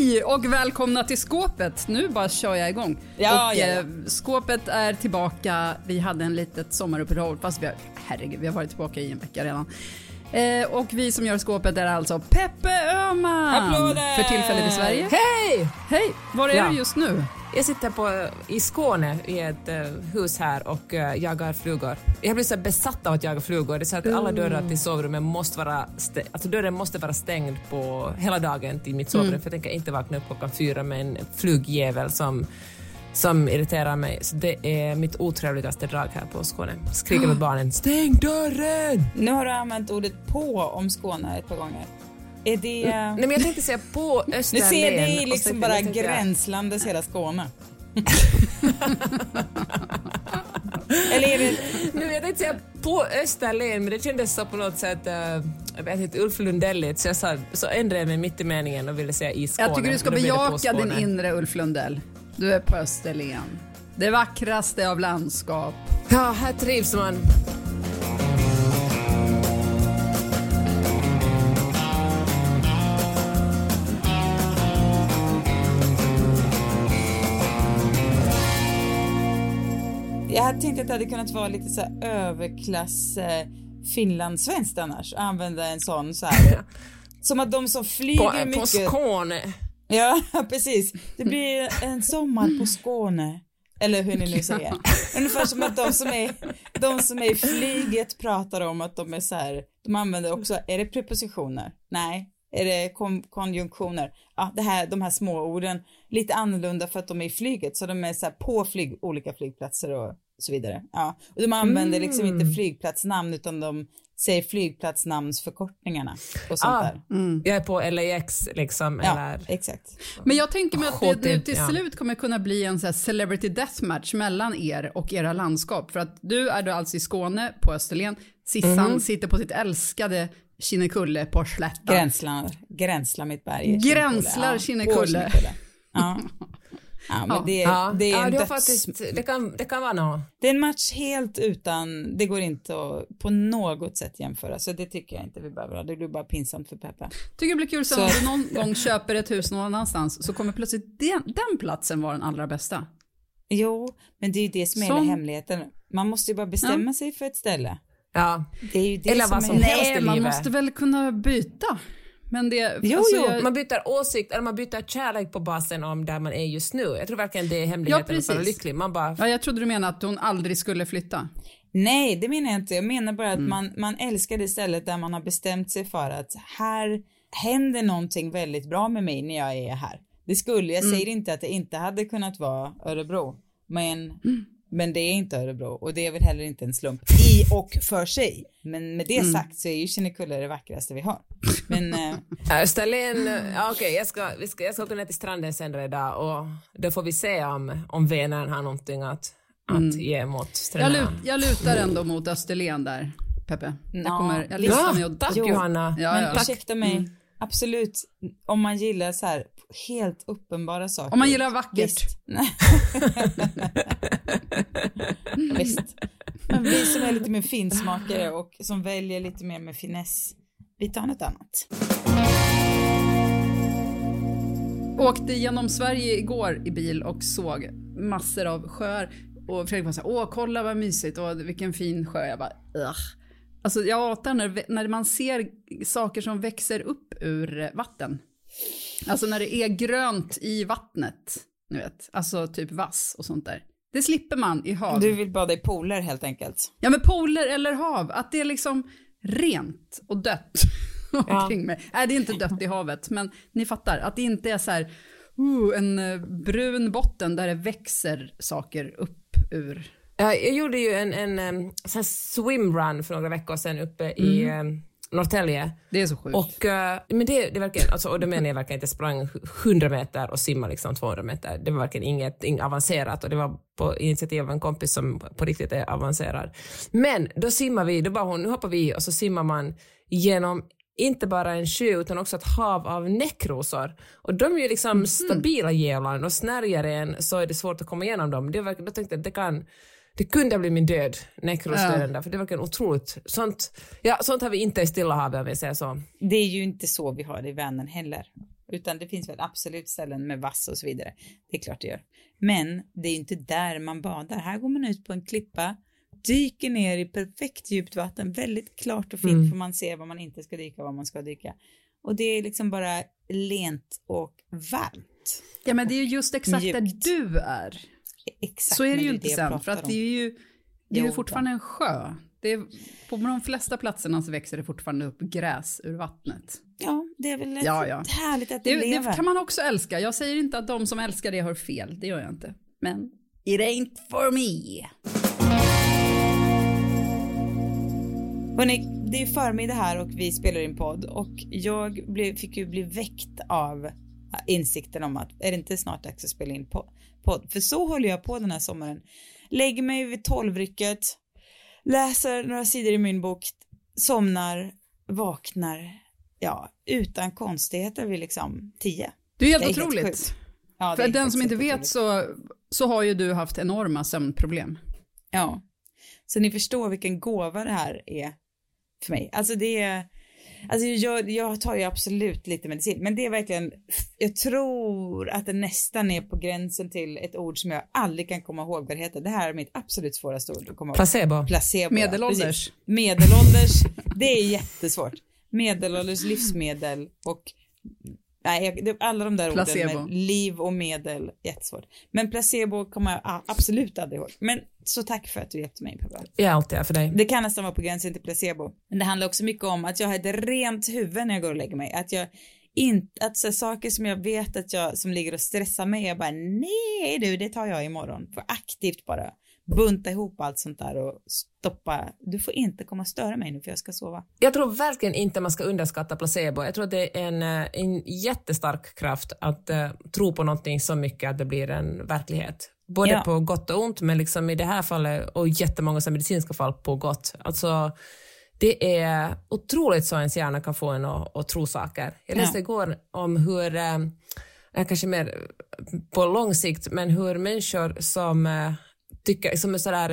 Hej och välkomna till skåpet. Nu bara kör jag igång. Ja, och, ja, ja. eh, skåpet är tillbaka. Vi hade en litet sommaruppehåll fast vi har, herregud, vi har varit tillbaka i en vecka redan. Eh, och vi som gör skåpet är alltså Peppe Öhman. Applåder! För tillfället i Sverige. Hej! Hej, var är Ja. du just nu? Jag sitter på, i Skåne i ett eh, hus här och uh, jagar flugor. Jag har blivit så besatt av att jaga flugor. Det är så att alla dörrar till sovrummet måste vara stä- alltså dörren måste vara stängd på hela dagen till mitt sovrum för jag tänker inte vakna upp klockan fyra med en flugjävel som som irriterar mig. Så det är mitt otrevligaste drag här på Skåne. Skriker åt barnen ”Stäng dörren!” Nu har du använt ordet på om Skåne ett par gånger. Är det... Nej men jag tänkte säga på nu Österlen. ser det liksom tänkte- bara gränslandes hela Skåne. Eller är det... Nu, jag tänkte säga på Österlen, men det kändes så på något sätt, uh, jag vet inte, Ulf Lundelligt, så jag sa, så ändrade jag mig mitt i meningen och ville säga i Skåne. Jag tycker du ska bejaka din inre Ulf Lundell. Du är på Österlen. Det vackraste av landskap. Ja, här trivs man. Jag tänkte att det hade kunnat vara lite så här överklass eh, finlandssvenskt annars. Använda en sån så här. Som att de som flyger På, på mycket... Skåne. Ja, precis. Det blir en sommar på Skåne. Eller hur ni nu säger. Ungefär som att de som är, de som är i flyget pratar om att de är så här, de använder också, är det prepositioner? Nej. Är det kon konjunktioner? Ja, det här, de här små orden, lite annorlunda för att de är i flyget, så de är så här på flyg, olika flygplatser och så vidare. Ja, och de använder liksom inte flygplatsnamn utan de säger flygplatsnamnsförkortningarna och sånt Ah, där. Jag är på LAX liksom, Ja, eller... exakt. Men jag tänker mig att det nu till ja. slut kommer kunna bli en så här celebrity deathmatch mellan er och era landskap. För att du är då alltså i Skåne på Österlen, Sissan Mhm. sitter på sitt älskade Kinnekulle på slätta. Gränslar, gränslar mitt berg. Gränslar Ja, Kinnekulle. Kinnekulle. Ja. ja, men Ja. det, Ja, det är ja, en döds... faktiskt, det, kan, det kan vara något. Det är en match helt utan, det går inte att på något sätt jämföra, så det tycker jag inte vi behöver ha. Det blir bara pinsamt för Peppe. Tycker det blir kul Så- om du någon gång köper ett hus någon annanstans så kommer plötsligt den, den platsen vara den allra bästa. Jo, men det är ju det som är Som- hela hemligheten. Man måste ju bara bestämma sig för ett ställe. Ja. Det är ju det Eller som vad är... som helst. i Nej, man livet. måste väl kunna byta. Men det... Jo, alltså, jo, jag- Man byter åsikt, eller man byter kärlek på basen om där man är just nu. Jag tror verkligen det är hemligheten Ja, att vara precis. lycklig. Man bara, Ja, jag trodde du menade att hon aldrig skulle flytta. Nej, det menar jag inte. Jag menar bara att Mm. man, man älskar det stället där man har bestämt sig för att här händer någonting väldigt bra med mig när jag är här. Det skulle, jag Mm. säger inte att det inte hade kunnat vara Örebro, men, Mm. Men det är inte Örebro och det är väl heller inte en slump i och för sig. Men med det Mm. sagt så är ju Kinnekulle det vackraste vi har. Men eh, Österlen, ja, okej, jag, ska, vi ska, jag ska åka ner till stranden senare idag och då får vi se om, om Vänern har någonting att, att ge mot Mm. Jag, stränderna. lut, jag lutar ändå mot Österlen där, Peppe. Jag, Ja, kommer, jag ja, listar mig och... tack Jo, Johanna. Ja, men ja. Mm. ursäkta mig, absolut, om man gillar så här helt uppenbara saker. Om man gillar vackert. Visst. Visst. Men vi som är lite mer finsmakare och som väljer lite mer med finess, vi tar något annat. Åkte genom Sverige igår i bil och såg massor av sjöar. Och Fredrik var så här, åh kolla vad mysigt och vilken fin sjö. Jag bara, Ugh. Alltså jag hatar när, när man ser saker som växer upp ur vatten. Alltså när det är grönt i vattnet, ni vet. Alltså typ vass och sånt där. Det slipper man i hav. Du vill bada i pooler helt enkelt. Ja men poler eller hav, att det är liksom rent och dött omkring mig. Nej det är inte dött i havet, men ni fattar. Att det inte är så här, uh, en eh, brun botten där det växer saker upp ur. Ja, Jag gjorde ju en, en, sån här swimrun för några veckor sedan uppe i em, Norrtälje. Det är så sjukt. Och, eh, men det, det verkligen, alltså, och då menar jag verkligen inte sprang 100 meter och simma liksom 200 meter. Det var verkligen inget, inget avancerat och det var på initiativ av en kompis som på riktigt är avancerad. Men då simmar vi, då bara hon, nu hoppar vi i och så simmar man genom inte bara en sjö utan också ett hav av näckrosor. Och de är ju liksom stabila djävular och snärjer en så är det svårt att komma igenom dem. Det var, då tänkte jag att det kan det kunde bli min död, näckrosdöden där, för det var verkligen otroligt. Sånt, ja, sånt har vi inte i Stilla havet om vi säger så. Det är ju inte så vi har det i Vänern heller. utan det finns väl absolut ställen med vass och så vidare. Det är klart det gör. Men det är inte där man badar. Här går man ut på en klippa, dyker ner i perfekt djupt vatten, väldigt klart och fint Mm. för man ser vad man inte ska dyka och vad man ska dyka. Och det är liksom bara lent och varmt. Ja men det är ju just exakt där Mjukt. du är. Exakt, Så är det ju inte sen, för att det är ju, det är ju fortfarande en sjö. Det är, på de flesta platserna så växer det fortfarande upp gräs ur vattnet. Ja, det är väl Ja, ja. härligt att det, Det, lever. det kan man också älska. Jag säger inte att de som älskar det har fel, det gör jag inte. Men it ain't for me. Hörrni, det är förmiddag här och vi spelar in podd och jag fick ju bli väckt av insikten om att är det inte snart dags att spela in po- podd? För så håller jag på den här sommaren. Lägger mig vid tolvrycket, läser några sidor i min bok, somnar, vaknar, ja, utan konstigheter vid liksom tio. Det är helt Det är helt otroligt. sjukt. Ja, För den helt som inte otroligt. vet så, så har ju du haft enorma sömnproblem. Ja. Så ni förstår vilken gåva det här är för mig. Alltså det är, alltså jag, jag tar ju absolut lite medicin, men det är verkligen, jag tror att det nästan är på gränsen till ett ord som jag aldrig kan komma ihåg vad det heter. Det här är mitt absolut svåraste ord att komma ihåg. Placebo. Placebo. Medelålders. precis. Medelålders, det är jättesvårt. Medelålders livsmedel och Nej, jag, alla de där Placebo. orden med liv och medel, jättesvårt. Men placebo kommer jag absolut aldrig ihåg. Men så tack för att du hjälpte mig Peppa. Jag är alltid här för dig. Det kan nästan vara på gränsen till placebo. Men det handlar också mycket om att jag har ett rent huvud när jag går och lägger mig. Att jag inte, att så saker som jag vet att jag, som ligger och stressar mig, jag bara nej du, det tar jag imorgon. För aktivt bara bunta ihop allt sånt där och stoppa. Du får inte komma och störa mig nu för jag ska sova. Jag tror verkligen inte man ska underskatta placebo. Jag tror att det är en, eh, en jättestark kraft att eh, tro på någonting så mycket att det blir en verklighet. Både Ja. på gott och ont, men liksom i det här fallet och jättemånga medicinska fall på gott. Alltså, det är otroligt så ens hjärna kan få en att, att tro saker. Jag läste Ja. igår om hur, eh, kanske mer på lång sikt, men hur människor som tycker, som är, sådär,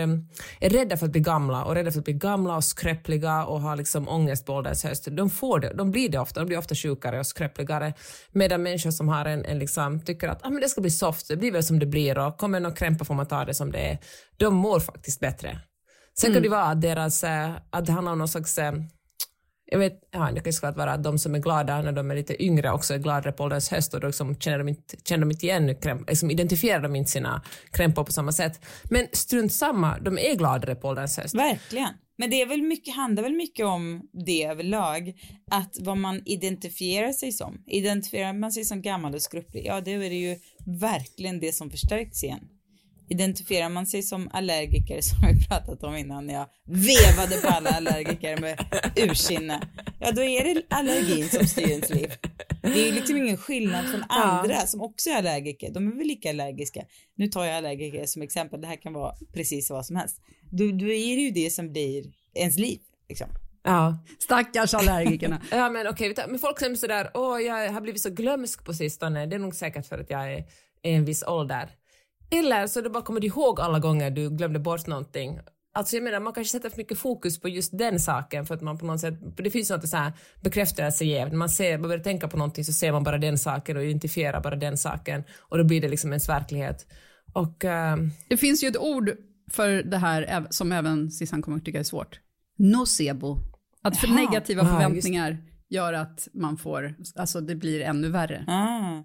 är rädda för att bli gamla och rädda för att bli gamla och skröpliga och har liksom ångest på ålderns höst, de, får det, de blir det ofta, de blir ofta sjukare och skröpligare. Medan människor som har en, en liksom, tycker att ah, men det ska bli soft, det blir väl som det blir och kommer någon krämpa får man ta det som det är, de mår faktiskt bättre. Sen kan det vara att, deras, eh, att det handlar om någon slags eh, jag vet, ja, det kanske såklart vara att de som är glada när de är lite yngre också är gladare på ålderns höst och då liksom känner, de inte, känner de inte igen, krämp, liksom identifierar de inte sina krämpor på samma sätt. Men strunt samma, de är gladare på ålderns höst. Verkligen. Men det är väl mycket, handlar väl mycket om det överlag, att vad man identifierar sig som. Identifierar man sig som gammal och skröplig, ja det är det ju verkligen det som förstärks igen. Identifierar man sig som allergiker, som vi pratat om innan jag vevade på alla allergiker med ursinne, ja då är det allergin som styr ens liv. Det är ju liksom ingen skillnad från andra som också är allergiker. De är väl lika allergiska. Nu tar jag allergiker som exempel. Det här kan vara precis vad som helst. Då, då är det ju det som blir ens liv. Liksom. Ja. Stackars allergikerna. Ja men okej, okay, men folk säger sådär, åh jag har blivit så glömsk på sistone, det är nog säkert för att jag är, är en viss ålder. Eller så du bara kommer ihåg alla gånger du glömde bort någonting. Alltså jag menar, man kanske sätter för mycket fokus på just den saken för att man på något sätt, det finns något så här bekräftelsejäv. När man, ser, man börjar tänka på någonting så ser man bara den saken och identifierar bara den saken och då blir det liksom ens verklighet. Och ehm, Det finns ju ett ord för det här som även Sissan kommer att tycka är svårt. Nocebo. Att för Jaha. negativa Ja, just- förväntningar gör att man får, alltså det blir ännu värre. Ah.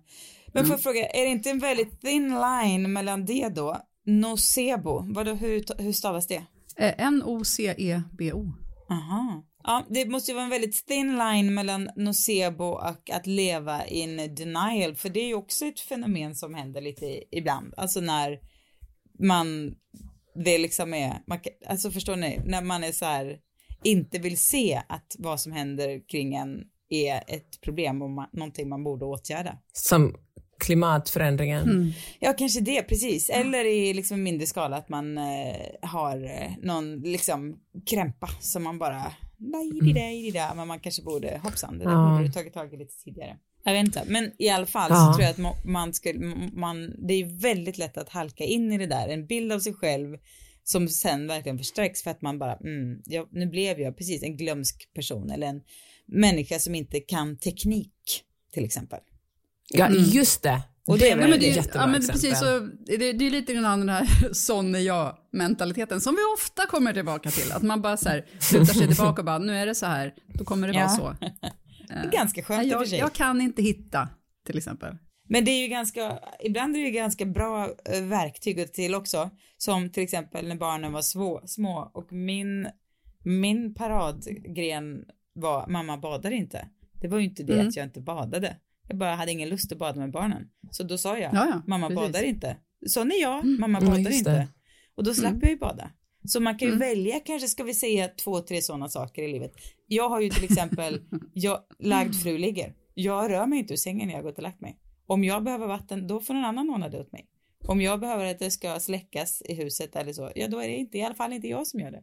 Men får jag fråga, är det inte en väldigt thin line mellan det då? Nocebo, Vadå, hur, hur stavas det? Eh, N-O-C-E-B-O. Aha. Ja, det måste ju vara en väldigt thin line mellan nocebo och att leva in denial, för det är ju också ett fenomen som händer lite ibland. Alltså när man, det liksom är, man, alltså förstår ni, när man är så här, inte vill se att vad som händer kring en är ett problem och man, någonting man borde åtgärda. som klimatförändringen. Mm. Ja, kanske det, precis. Eller i liksom mindre skala att man eh, har eh, någon liksom krämpa som man bara, nej, det där, men man kanske borde, hoppsan, det där Ja. borde du tagit tag i lite tidigare. Jag vet inte, men i alla fall Ja. så tror jag att man skulle, man, det är väldigt lätt att halka in i det där, en bild av sig själv som sen verkligen förstärks för att man bara, mm, jag, nu blev jag precis en glömsk person eller en människa som inte kan teknik till exempel. Ja, just det. Och det är väl ett det, är- jättebra ja, men exempel. precis, så, det, det är lite grann den här sån är jag-mentaliteten som vi ofta kommer tillbaka till. Att man bara så här, lutar sig tillbaka och bara, nu är det så här, då kommer det Ja. vara så. Det är ganska skönt och för jag, sig. jag kan inte hitta, till exempel. Men det är ju ganska, ibland är det ju ganska bra eh, verktyg att till också. Som till exempel när barnen var svå, små och min, min paradgren var mamma badar inte. Det var ju inte det Mm. att jag inte badade. Jag bara hade ingen lust att bada med barnen. Så då sa jag, Ja, ja, mamma precis. badar inte. Sån är jag, mamma Mm, badar inte. Och då slapp Mm. jag ju bada. Så man kan ju Mm. välja, kanske ska vi säga två, tre sådana saker i livet. Jag har ju till exempel, jag, lagd fru ligger. Jag rör mig inte ur sängen när jag gått och lagt mig. Om jag behöver vatten, då får någon annan ordna det åt mig. Om jag behöver att det ska släckas i huset eller så, ja då är det inte, i alla fall inte jag som gör det.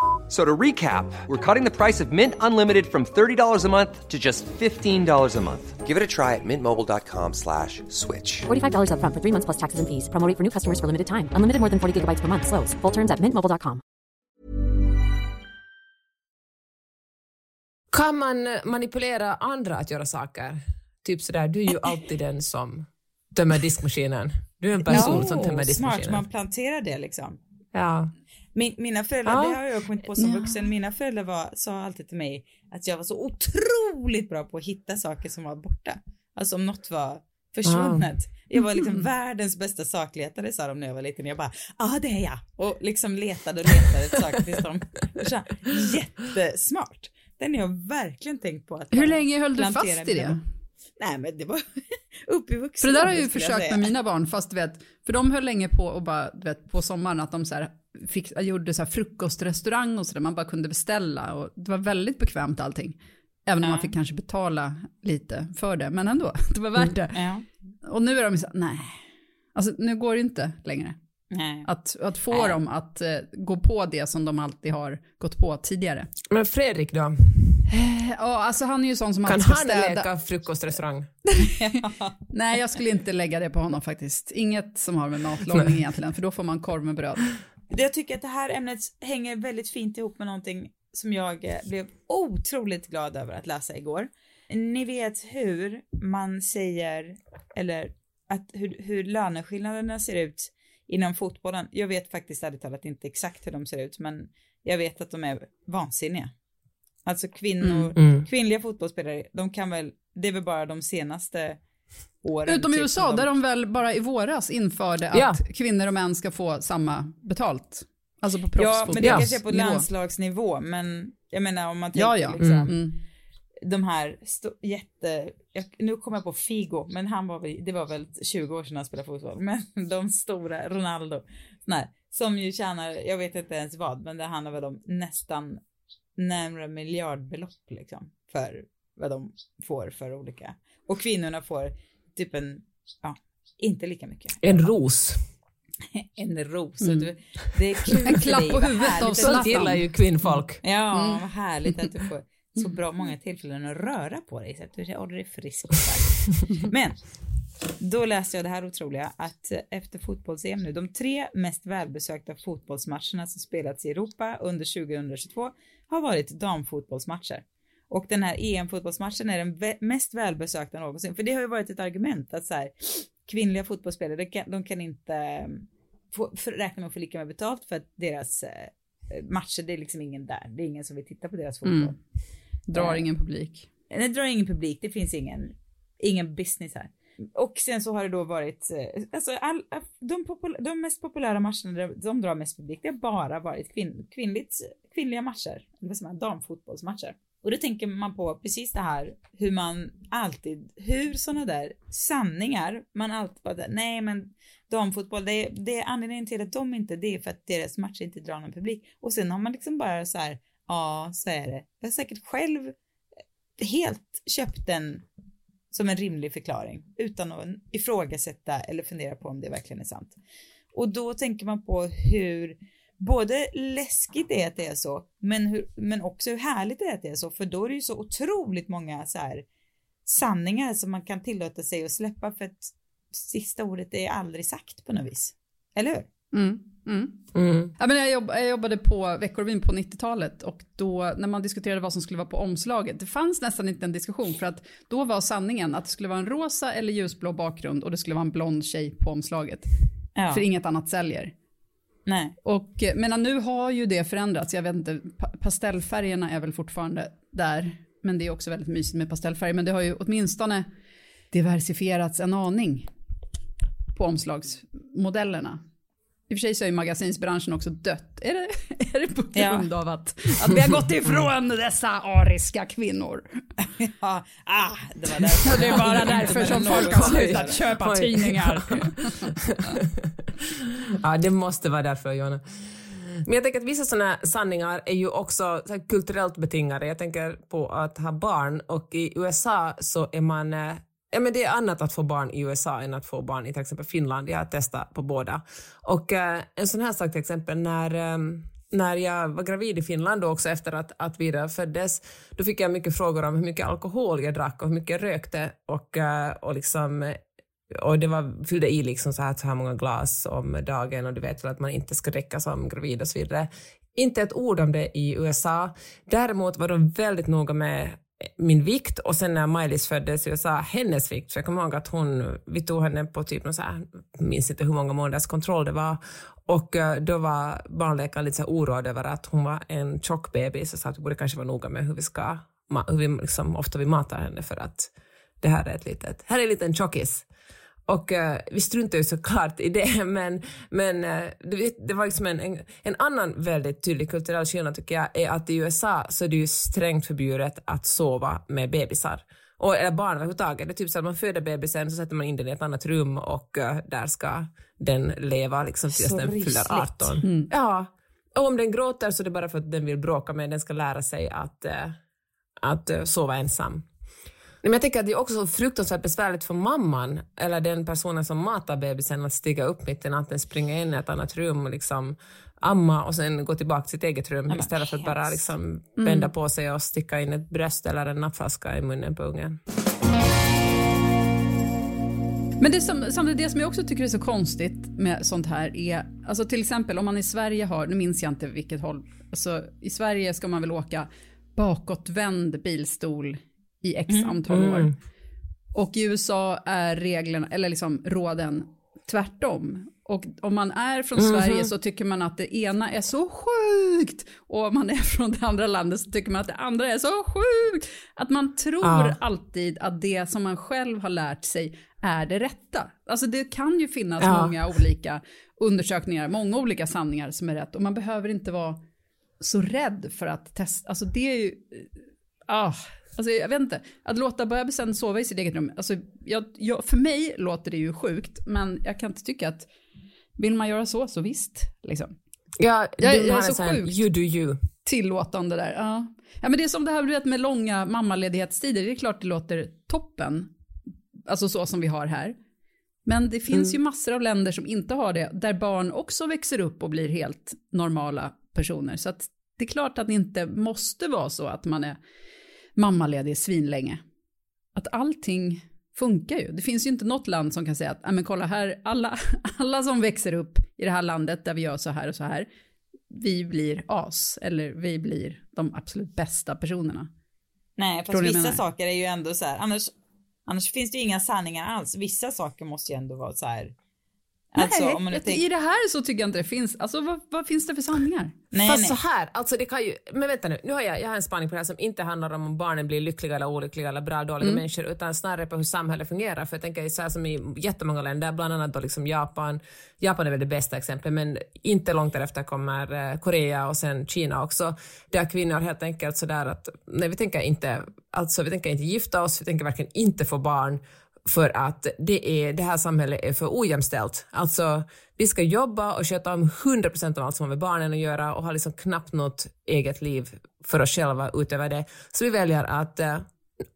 F- So to recap, we're cutting the price of Mint Unlimited from $30 a month to just $15 a month. Give it a try at mintmobile.com slash switch. $45 upfront for three months plus taxes and fees. Promo rate for new customers for limited time. Unlimited more than 40 gigabytes per month. Slows. Full terms at mintmobile.com. Kan man eh, manipulera andra att göra saker? Typ sådär, du är ju alltid den som tömmer diskmaskinen. Du är en person som tömmer smart, diskmaskinen. man planterar det liksom. Ja. Min, mina föräldrar, Ja. det har jag kommit på som Ja. vuxen, mina föräldrar var, sa alltid till mig att jag var så otroligt bra på att hitta saker som var borta. Alltså om något var försvunnet. Jag var liksom världens bästa sakletare sa de när jag var liten. Jag bara, ja ah, det är jag. Och liksom letade och letade efter saker tills de så här, jättesmart. Den har jag verkligen tänkt på att Hur länge höll du fast i det? barn. Nej men det var upp i vuxen För det där har jag ju försökt säga. med mina barn, fast du vet, för de höll länge på och bara, du vet, på sommaren att de så här, fick, gjorde så här frukostrestaurang och så där, man bara kunde beställa och det var väldigt bekvämt allting. Även om Ja. man fick kanske betala lite för det, men ändå, det var värt det. Ja, Och nu är de så nej, alltså nu går det inte längre. nej. Att, att få Nej. dem att eh, gå på det som de alltid har gått på tidigare. Men Fredrik då? Ja, alltså han är ju sån som Kan alltid ska han städa. leka frukostrestaurang? Nej, jag skulle inte lägga det på honom faktiskt. Inget som har med matlagning egentligen, för då får man korv med bröd. Jag tycker att det här ämnet hänger väldigt fint ihop med någonting som jag eh, blev otroligt glad över att läsa igår. Ni vet hur man säger, eller att hur, hur löneskillnaderna ser ut inom fotbollen. Jag vet faktiskt ärligt talat inte exakt hur de ser ut, men jag vet att de är vansinniga. Alltså kvinnor, Mm. kvinnliga fotbollsspelare, de kan väl, det är väl bara de senaste åren. Utom i typ, USA, som där de väl bara i våras införde att Ja. kvinnor och män ska få samma betalt. Alltså på Ja, proffsfotboll. men det Ja. kanske är på nivå. landslagsnivå, men jag menar om man tänker Ja, ja. liksom Mm. de här jätte, jag, nu kommer jag på Figo, men han var väl, det var väl 20 år sedan han spelade fotboll, men de stora, Ronaldo, nej, som ju tjänar, jag vet inte ens vad, men det handlar väl om nästan närmare miljardbelopp liksom, för vad de får för olika, och kvinnorna får typ en, ja, inte lika mycket. En ros. En ros. Mm. Du, det är kul En klapp på huvudet av att- Sånt Zlatan. gillar ju kvinnfolk. Ja, Mm. vad härligt att du får så bra många tillfällen att röra på dig så att du håller dig frisk och stark. Men då läste jag det här otroliga att efter fotbolls-EM nu, de tre mest välbesökta fotbollsmatcherna som spelats i Europa under 2022 har varit damfotbollsmatcher. Och den här EM-fotbollsmatchen är den mest välbesökta någonsin. För det har ju varit ett argument att så här, kvinnliga fotbollsspelare, de kan, de kan inte eh, få, för, räkna med att få lika med betalt för att deras eh, matcher, det är liksom ingen där. Det är ingen som vill titta på deras fotboll. Mm. Drar ingen publik. Det drar ingen publik, det finns ingen, ingen business här. Och sen så har det då varit, eh, alltså all, de, popul- de mest populära matcherna, de, drar mest publik, det har bara varit kvinn, kvinnligt, kvinnliga matcher, eller vad säger man, damfotbollsmatcher. Och då tänker man på precis det här, hur man alltid, hur sådana där sanningar, man alltid bara, nej men damfotboll, det är, det är anledningen till att de inte, det är för att deras matcher inte drar någon publik. Och sen har man liksom bara så här, ja så är det. Jag har säkert själv helt köpt den som en rimlig förklaring utan att ifrågasätta eller fundera på om det verkligen är sant. Och då tänker man på hur både läskigt det är att det är så, men, hur, men också hur härligt det är att det är så, för då är det ju så otroligt många så här sanningar som man kan tillåta sig att släppa för att sista ordet är aldrig sagt på något vis. Eller hur? Mm. Mm. Mm. Ja, men jag, jobb, jag jobbade på Veckorevyn på 90-talet och då när man diskuterade vad som skulle vara på omslaget, det fanns nästan inte en diskussion för att då var sanningen att det skulle vara en rosa eller ljusblå bakgrund och det skulle vara en blond tjej på omslaget. Ja. För inget annat säljer. Nej. Och eh, men nu har ju det förändrats, jag vet inte, pastellfärgerna är väl fortfarande där, men det är också väldigt mysigt med pastellfärger, men det har ju åtminstone diversifierats en aning på omslagsmodellerna. I och för sig så är ju magasinsbranschen också dött. Är det, är det på Ja. grund av att, att vi har gått ifrån dessa ariska kvinnor? Ja, ah, det var därför. Det är bara därför som folk har slutat köpa tidningar. ja, det måste vara därför, Jonna. Men jag tänker att vissa sådana sanningar är ju också kulturellt betingade. Jag tänker på att ha barn och i USA så är man eh, Ja, men det är annat att få barn i USA än att få barn i till exempel Finland. Jag har testat på båda. Och eh, en sån här sak till exempel när, eh, när jag var gravid i Finland då också efter att, att Vida föddes, då fick jag mycket frågor om hur mycket alkohol jag drack och hur mycket jag rökte och, eh, och liksom och det var, fyllde i liksom så här, så här många glas om dagen och du vet väl att man inte ska dricka som gravid och så vidare. Inte ett ord om det i USA. Däremot var de väldigt noga med min vikt. Och sen när Maj-Lis föddes jag sa hennes vikt, för jag kommer ihåg att hon, vi tog henne på typ någon så här, minns inte hur många månaders kontroll det var, och eh, då var barnläkaren lite så oroad över att hon var en tjock bebis. Och sa att vi borde kanske vara noga med hur vi ska, hur vi liksom, ofta vi matar henne för att det här är ett litet, här är en liten tjockis. Och eh, vi struntar ju såklart i det, men, men eh, det, det var liksom en, en, en annan väldigt tydlig kulturell skillnad tycker jag, är att i USA så är det ju strängt förbjudet att sova med bebisar. Och, eller barn överhuvudtaget. Det är typ så att man föder bebisen så sätter man in den i ett annat rum och eh, där ska den leva liksom tills Så den fyller rysligt. 18. Ja. Och om den gråter så är det bara för att den vill bråka med den ska lära sig att, att sova ensam. Men jag tänker att det är också så fruktansvärt besvärligt för mamman eller den personen som matar bebisen att stiga upp mitt i natten, springa in i ett annat rum och liksom amma och sen gå tillbaka till sitt eget rum istället för att bara liksom vända på sig och sticka in ett bröst eller en nappflaska i munnen på ungen. Men det som, samtidigt det som jag också tycker är så konstigt med sånt här är, alltså till exempel om man i Sverige har, nu minns jag inte vilket håll, alltså i Sverige ska man väl åka bakåtvänd bilstol i x antal år. Och i USA är reglerna, eller liksom råden tvärtom. Och om man är från Sverige så tycker man att det ena är så sjukt och om man är från det andra landet så tycker man att det andra är så sjukt. Att man tror Ja. alltid att det som man själv har lärt sig är det rätta. Alltså det kan ju finnas Ja. många olika undersökningar, många olika sanningar som är rätt och man behöver inte vara så rädd för att testa. Alltså det är ju, ah, alltså jag vet inte, att låta bebisen sova i sitt eget rum, alltså jag, jag, för mig låter det ju sjukt, men jag kan inte tycka att vill man göra så, så visst, liksom. Ja, Jag- jag är så sjukt. you do you. Tillåtande där, ja. Ja men det är som det här du vet, med långa mammaledighetstider, det är klart det låter toppen, alltså så som vi har här. Men det finns ju massor av länder som inte har det, där barn också växer upp och blir helt normala personer. Så att det är klart att det inte måste vara så att man är mammaledig svinlänge. Att allting funkar ju. Det finns ju inte något land som kan säga att, "Nej, men kolla här, alla, alla som växer upp i det här landet där vi gör så här och så här, vi blir as, eller vi blir de absolut bästa personerna. Nej, fast vissa saker är ju ändå så här, annars, annars finns det ju inga sanningar alls. Vissa saker måste ju ändå vara så här. Alltså nej, om tänker, i det här så tycker jag inte det finns, alltså vad, vad finns det för sanningar? nej, Fast nej. så här, alltså det kan ju, men vänta nu, nu har jag, jag har en spaning på det här som inte handlar om om barnen blir lyckliga eller olyckliga eller bra dåliga människor utan snarare på hur samhället fungerar. För jag tänker så här som i jättemånga länder, bland annat då liksom Japan, Japan är väl det bästa exemplet men inte långt därefter kommer eh, Korea och sen Kina också, där kvinnor helt enkelt sådär att, nej vi tänker inte, alltså vi tänker inte gifta oss, vi tänker verkligen inte få barn för att det, är, det här samhället är för ojämställt. Alltså, vi ska jobba och sköta om 100% av allt som har med barnen att göra och har liksom knappt något eget liv för oss själva utöver det. Så vi väljer att, eh,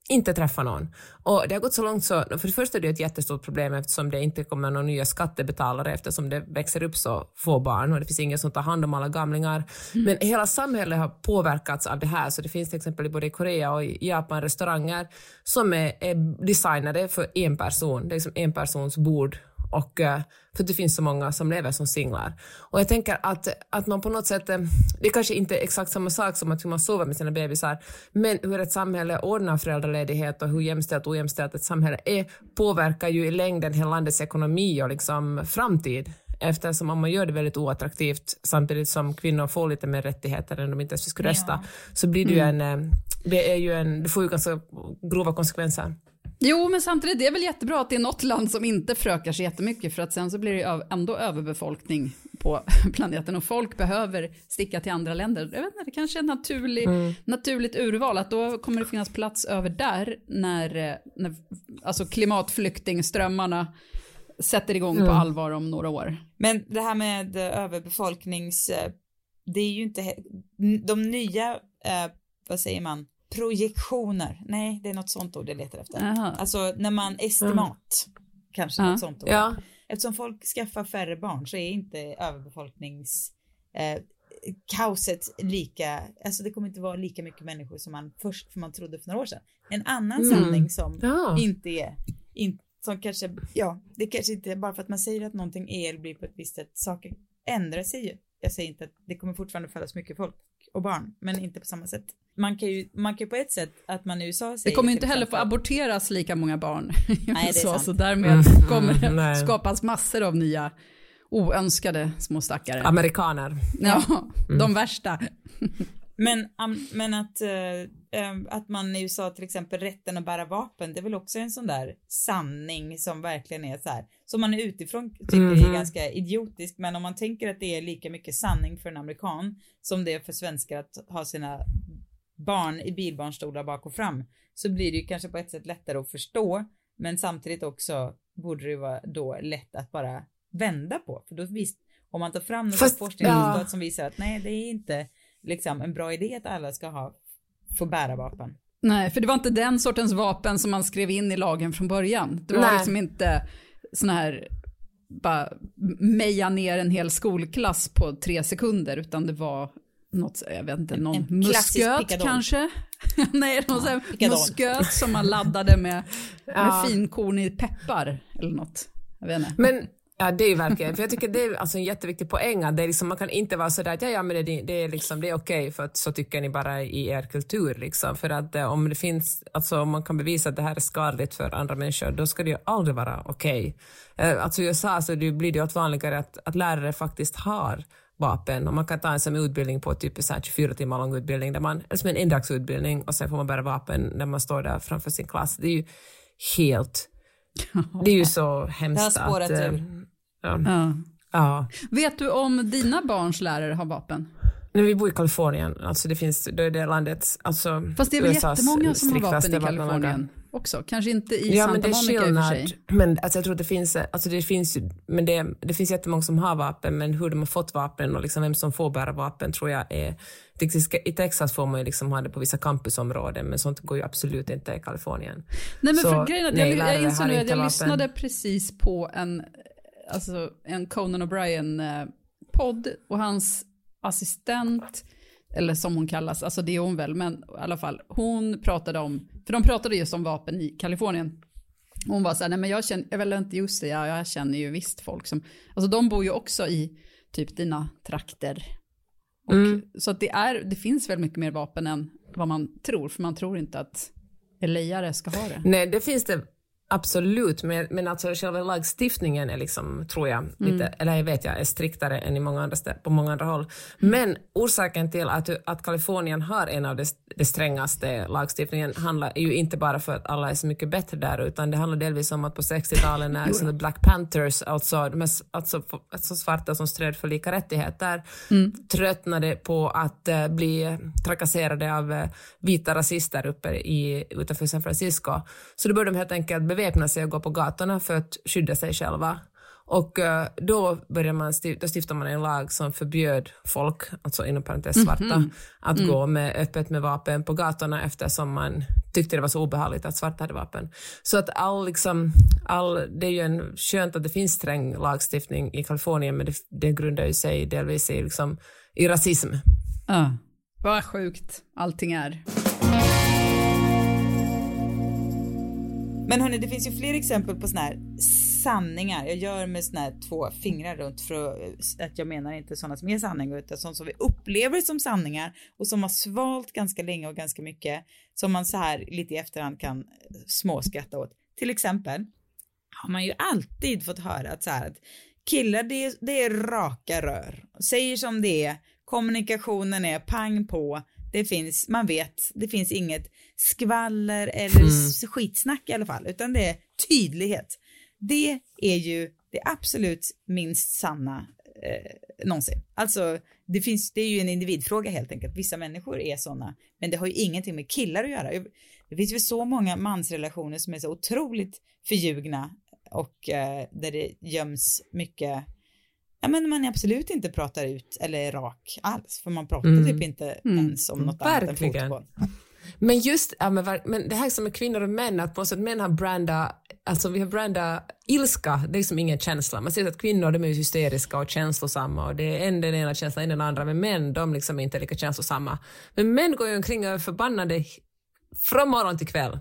inte träffa någon. Och det har gått så långt så, för det första är det ett jättestort problem eftersom det inte kommer några nya skattebetalare eftersom det växer upp så få barn och det finns ingen som tar hand om alla gamlingar. Mm. Men hela samhället har påverkats av det här så det finns till exempel både i Korea och i Japan restauranger som är, är designade för en person, det är liksom en persons bord och eh, för att det finns så många som lever som singlar. Och jag tänker att, att man på något sätt, eh, det är kanske inte är exakt samma sak som att hur man sover med sina bebisar, men hur ett samhälle ordnar föräldraledighet och hur jämställt och ojämställt ett samhälle är påverkar ju i längden hela landets ekonomi och liksom framtid eftersom om man gör det väldigt oattraktivt samtidigt som kvinnor får lite mer rättigheter än de inte ens skulle rösta, ja. så blir det ju mm. en, eh, det är ju en, det får ju ganska grova konsekvenser. Jo, men samtidigt det är väl jättebra att det är något land som inte frökar sig jättemycket för att sen så blir det ändå överbefolkning på planeten och folk behöver sticka till andra länder. Jag vet inte, det kanske är ett naturlig, mm. naturligt urval att då kommer det finnas plats över där när, när alltså klimatflyktingströmmarna sätter igång mm. på allvar om några år. Men det här med överbefolknings, det är ju inte, de nya, eh, vad säger man, projektioner, nej det är något sånt ord jag letar efter. Aha. Alltså när man estimat, mm. kanske ja. något sånt ord. Ja. Eftersom folk skaffar färre barn så är inte överbefolknings eh, kaoset lika, alltså det kommer inte vara lika mycket människor som man först, för man trodde för några år sedan. En annan mm. sanning som ja. inte är, in, som kanske, ja, det kanske inte är bara för att man säger att någonting är eller blir på ett visst sätt, saker ändrar sig ju. Jag säger inte att det kommer fortfarande födas mycket folk och barn, men inte på samma sätt man kan ju, man kan ju på ett sätt att man i USA säger Det kommer inte heller få aborteras lika många barn i USA, så därmed mm, kommer det mm, skapas massor av nya oönskade små stackare. Amerikaner. Ja, mm. de värsta. Men, men att, äh, att man i USA till exempel rätten att bära vapen, det är väl också en sån där sanning som verkligen är så här, som man utifrån tycker mm -hmm. är mhm. ganska idiotisk, men om man tänker att det är lika mycket sanning för en amerikan som det är för svenskar att ha sina barn i bilbarnstolar bak och fram så blir det ju kanske på ett sätt lättare att förstå men samtidigt också borde det vara då lätt att bara vända på för då visst om man tar fram något forskningsresultat ja. som visar att nej det är inte liksom en bra idé att alla ska ha få bära vapen. Nej, för det var inte den sortens vapen som man skrev in i lagen från början. Det var nej. liksom inte såna här bara meja ner en hel skolklass på tre sekunder utan det var något, jag vet inte, någon en, en musköt kanske? Nej, någon ja, musköt som man laddade med, med finkornig peppar eller något. Jag vet inte. Men Ja, det är ju verkligen, för jag tycker det är alltså en jätteviktig poäng att det är liksom, man kan inte vara sådär att ja, ja men det, det är liksom, det är okej okay för att så tycker ni bara i er kultur liksom. För att eh, om det finns, alltså om man kan bevisa att det här är skadligt för andra människor, då ska det ju aldrig vara okej. Okay. Eh, alltså i USA så det blir det ju allt vanligare att, att lärare faktiskt har vapen och man kan ta en sån utbildning på typ så 24 timmar lång utbildning där man, som en endagsutbildning och sen får man bära vapen när man står där framför sin klass. Det är ju helt, det är ju så hemskt det har spårat att... Ur. Ja. Ja. ja. Vet du om dina barns lärare har vapen? Nej, vi bor i Kalifornien, alltså det finns, det är det landet, alltså Fast det är väl USAs jättemånga som har vapen i Kalifornien? Också. Kanske inte i ja, Santa Monica i och för sig. Men alltså, jag tror att det finns, alltså, det finns, men det, det finns jättemånga som har vapen, men hur de har fått vapen och liksom vem som får bära vapen tror jag är... I Texas får man ju liksom ha det på vissa campusområden, men sånt går ju absolut inte i Kalifornien. Nej, men för grejen att jag, jag inser nu att jag lyssnade precis på en, alltså, en Conan O'Brien-podd och hans assistent eller som hon kallas, alltså det är hon väl, men i alla fall, hon pratade om, för de pratade just om vapen i Kalifornien. Hon var så här, nej men jag känner, jag vill inte just det, jag, jag känner ju visst folk som, alltså de bor ju också i typ dina trakter. Och, mm. Så att det, är, det finns väl mycket mer vapen än vad man tror, för man tror inte att LA-are ska ha det. Nej, det finns det Absolut, men, men alltså själva lagstiftningen är liksom, tror jag, lite, mm. eller jag vet jag, är striktare än i många andra på många andra håll. Men orsaken till att, att Kalifornien har en av de, de strängaste lagstiftningen handlar ju inte bara för att alla är så mycket bättre där, utan det handlar delvis om att på 60-talet när liksom Black Panthers, alltså, de alltså, alltså svarta som stred för lika rättigheter, mm. tröttnade på att uh, bli trakasserade av uh, vita rasister uppe i, utanför San Francisco. Så då började de helt enkelt beväpna sig och gå på gatorna för att skydda sig själva. Och uh, då, började man då stiftade man en lag som förbjöd folk, alltså inom parentes svarta, mm -hmm. att mm. gå med, öppet med vapen på gatorna eftersom man tyckte det var så obehagligt att svarta hade vapen. Så att all, liksom, all, det är ju en, skönt att det finns sträng lagstiftning i Kalifornien, men det, det grundar ju sig delvis i, liksom, i rasism. Ja. Vad sjukt allting är. Mm. Men hörni, det finns ju fler exempel på såna här sanningar. Jag gör med såna här två fingrar runt för att, eh, jag menar inte sådana som är sanningar utan sådana som vi upplever som sanningar och som har svalt ganska länge och ganska mycket som man så här lite i efterhand kan eh, småskratta åt. Till exempel har man ju alltid fått höra att så här att killar det är, det är raka rör, säger som det är, kommunikationen är pang på, det finns, man vet, det finns inget skvaller eller mm. skitsnack i alla fall, utan det är tydlighet. Det är ju det absolut minst sanna eh, någonsin. Alltså, det, finns, det är ju en individfråga helt enkelt. Vissa människor är sådana, men det har ju ingenting med killar att göra. Det finns ju så många mansrelationer som är så otroligt förljugna och eh, där det göms mycket Ja men man absolut inte pratar ut eller är rak alls för man pratar mm. typ inte mm. ens om något Verkligen. annat än fotboll. Men just ja, men, men det här som är kvinnor och män, att på något sätt män har branda, alltså vi har branda ilska, det är liksom ingen känsla. Man ser att kvinnor de är hysteriska och känslosamma och det är en den ena känslan, en den andra, men män de liksom är inte lika känslosamma. Men män går ju omkring och är förbannade från morgon till kväll.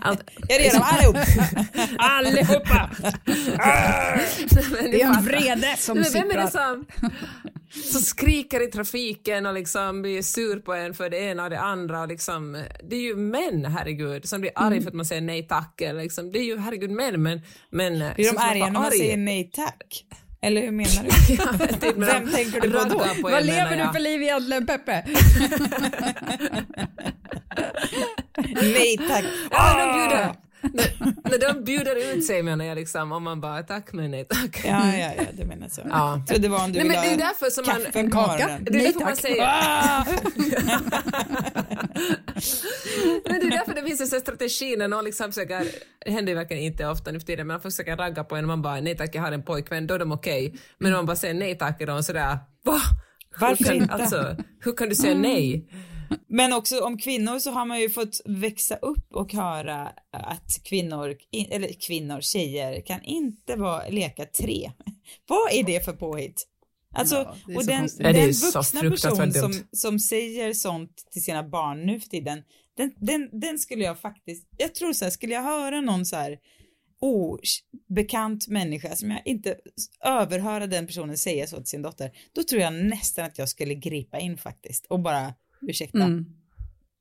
Allt, är det de allihop? Allihopa! det är en vrede som sipprar. Vem är det som, som skriker i trafiken och liksom blir sur på en för det ena och det andra? Och liksom, det är ju män, herregud, som blir arg mm. för att man säger nej tack. Liksom. Det är ju herregud män, men... men blir de arga när man säger nej tack? Eller hur menar du? ja, Vem tänker du på då? På Vad lever du för liv egentligen, Peppe? Nej tack. Ah! När, när de bjuder ut sig menar jag liksom, om man bara tack men nej tack. Ja, ja, ja, du menar så. Ja. Så det var om du nej, men det är därför som man, en kaka? Det är nej, därför tack. man säger... Ah! men det är därför det finns en strategi när någon liksom försöker, det händer ju verkligen inte ofta nu för tiden, men man försöker ragga på en och man bara nej tack jag har en pojkvän, då är de okej. Okay. Men om man bara säger nej tack är de sådär va? Varför kan, inte? Alltså, hur kan du säga nej? Men också om kvinnor så har man ju fått växa upp och höra att kvinnor, eller kvinnor, tjejer kan inte vara, leka tre. Vad är det för påhitt? Alltså, ja, och den, den vuxna person som, som säger sånt till sina barn nu för tiden, den, den, den skulle jag faktiskt, jag tror så här, skulle jag höra någon så här obekant människa som jag inte överhöra den personen säga så till sin dotter, då tror jag nästan att jag skulle gripa in faktiskt och bara ursäkta. Mm.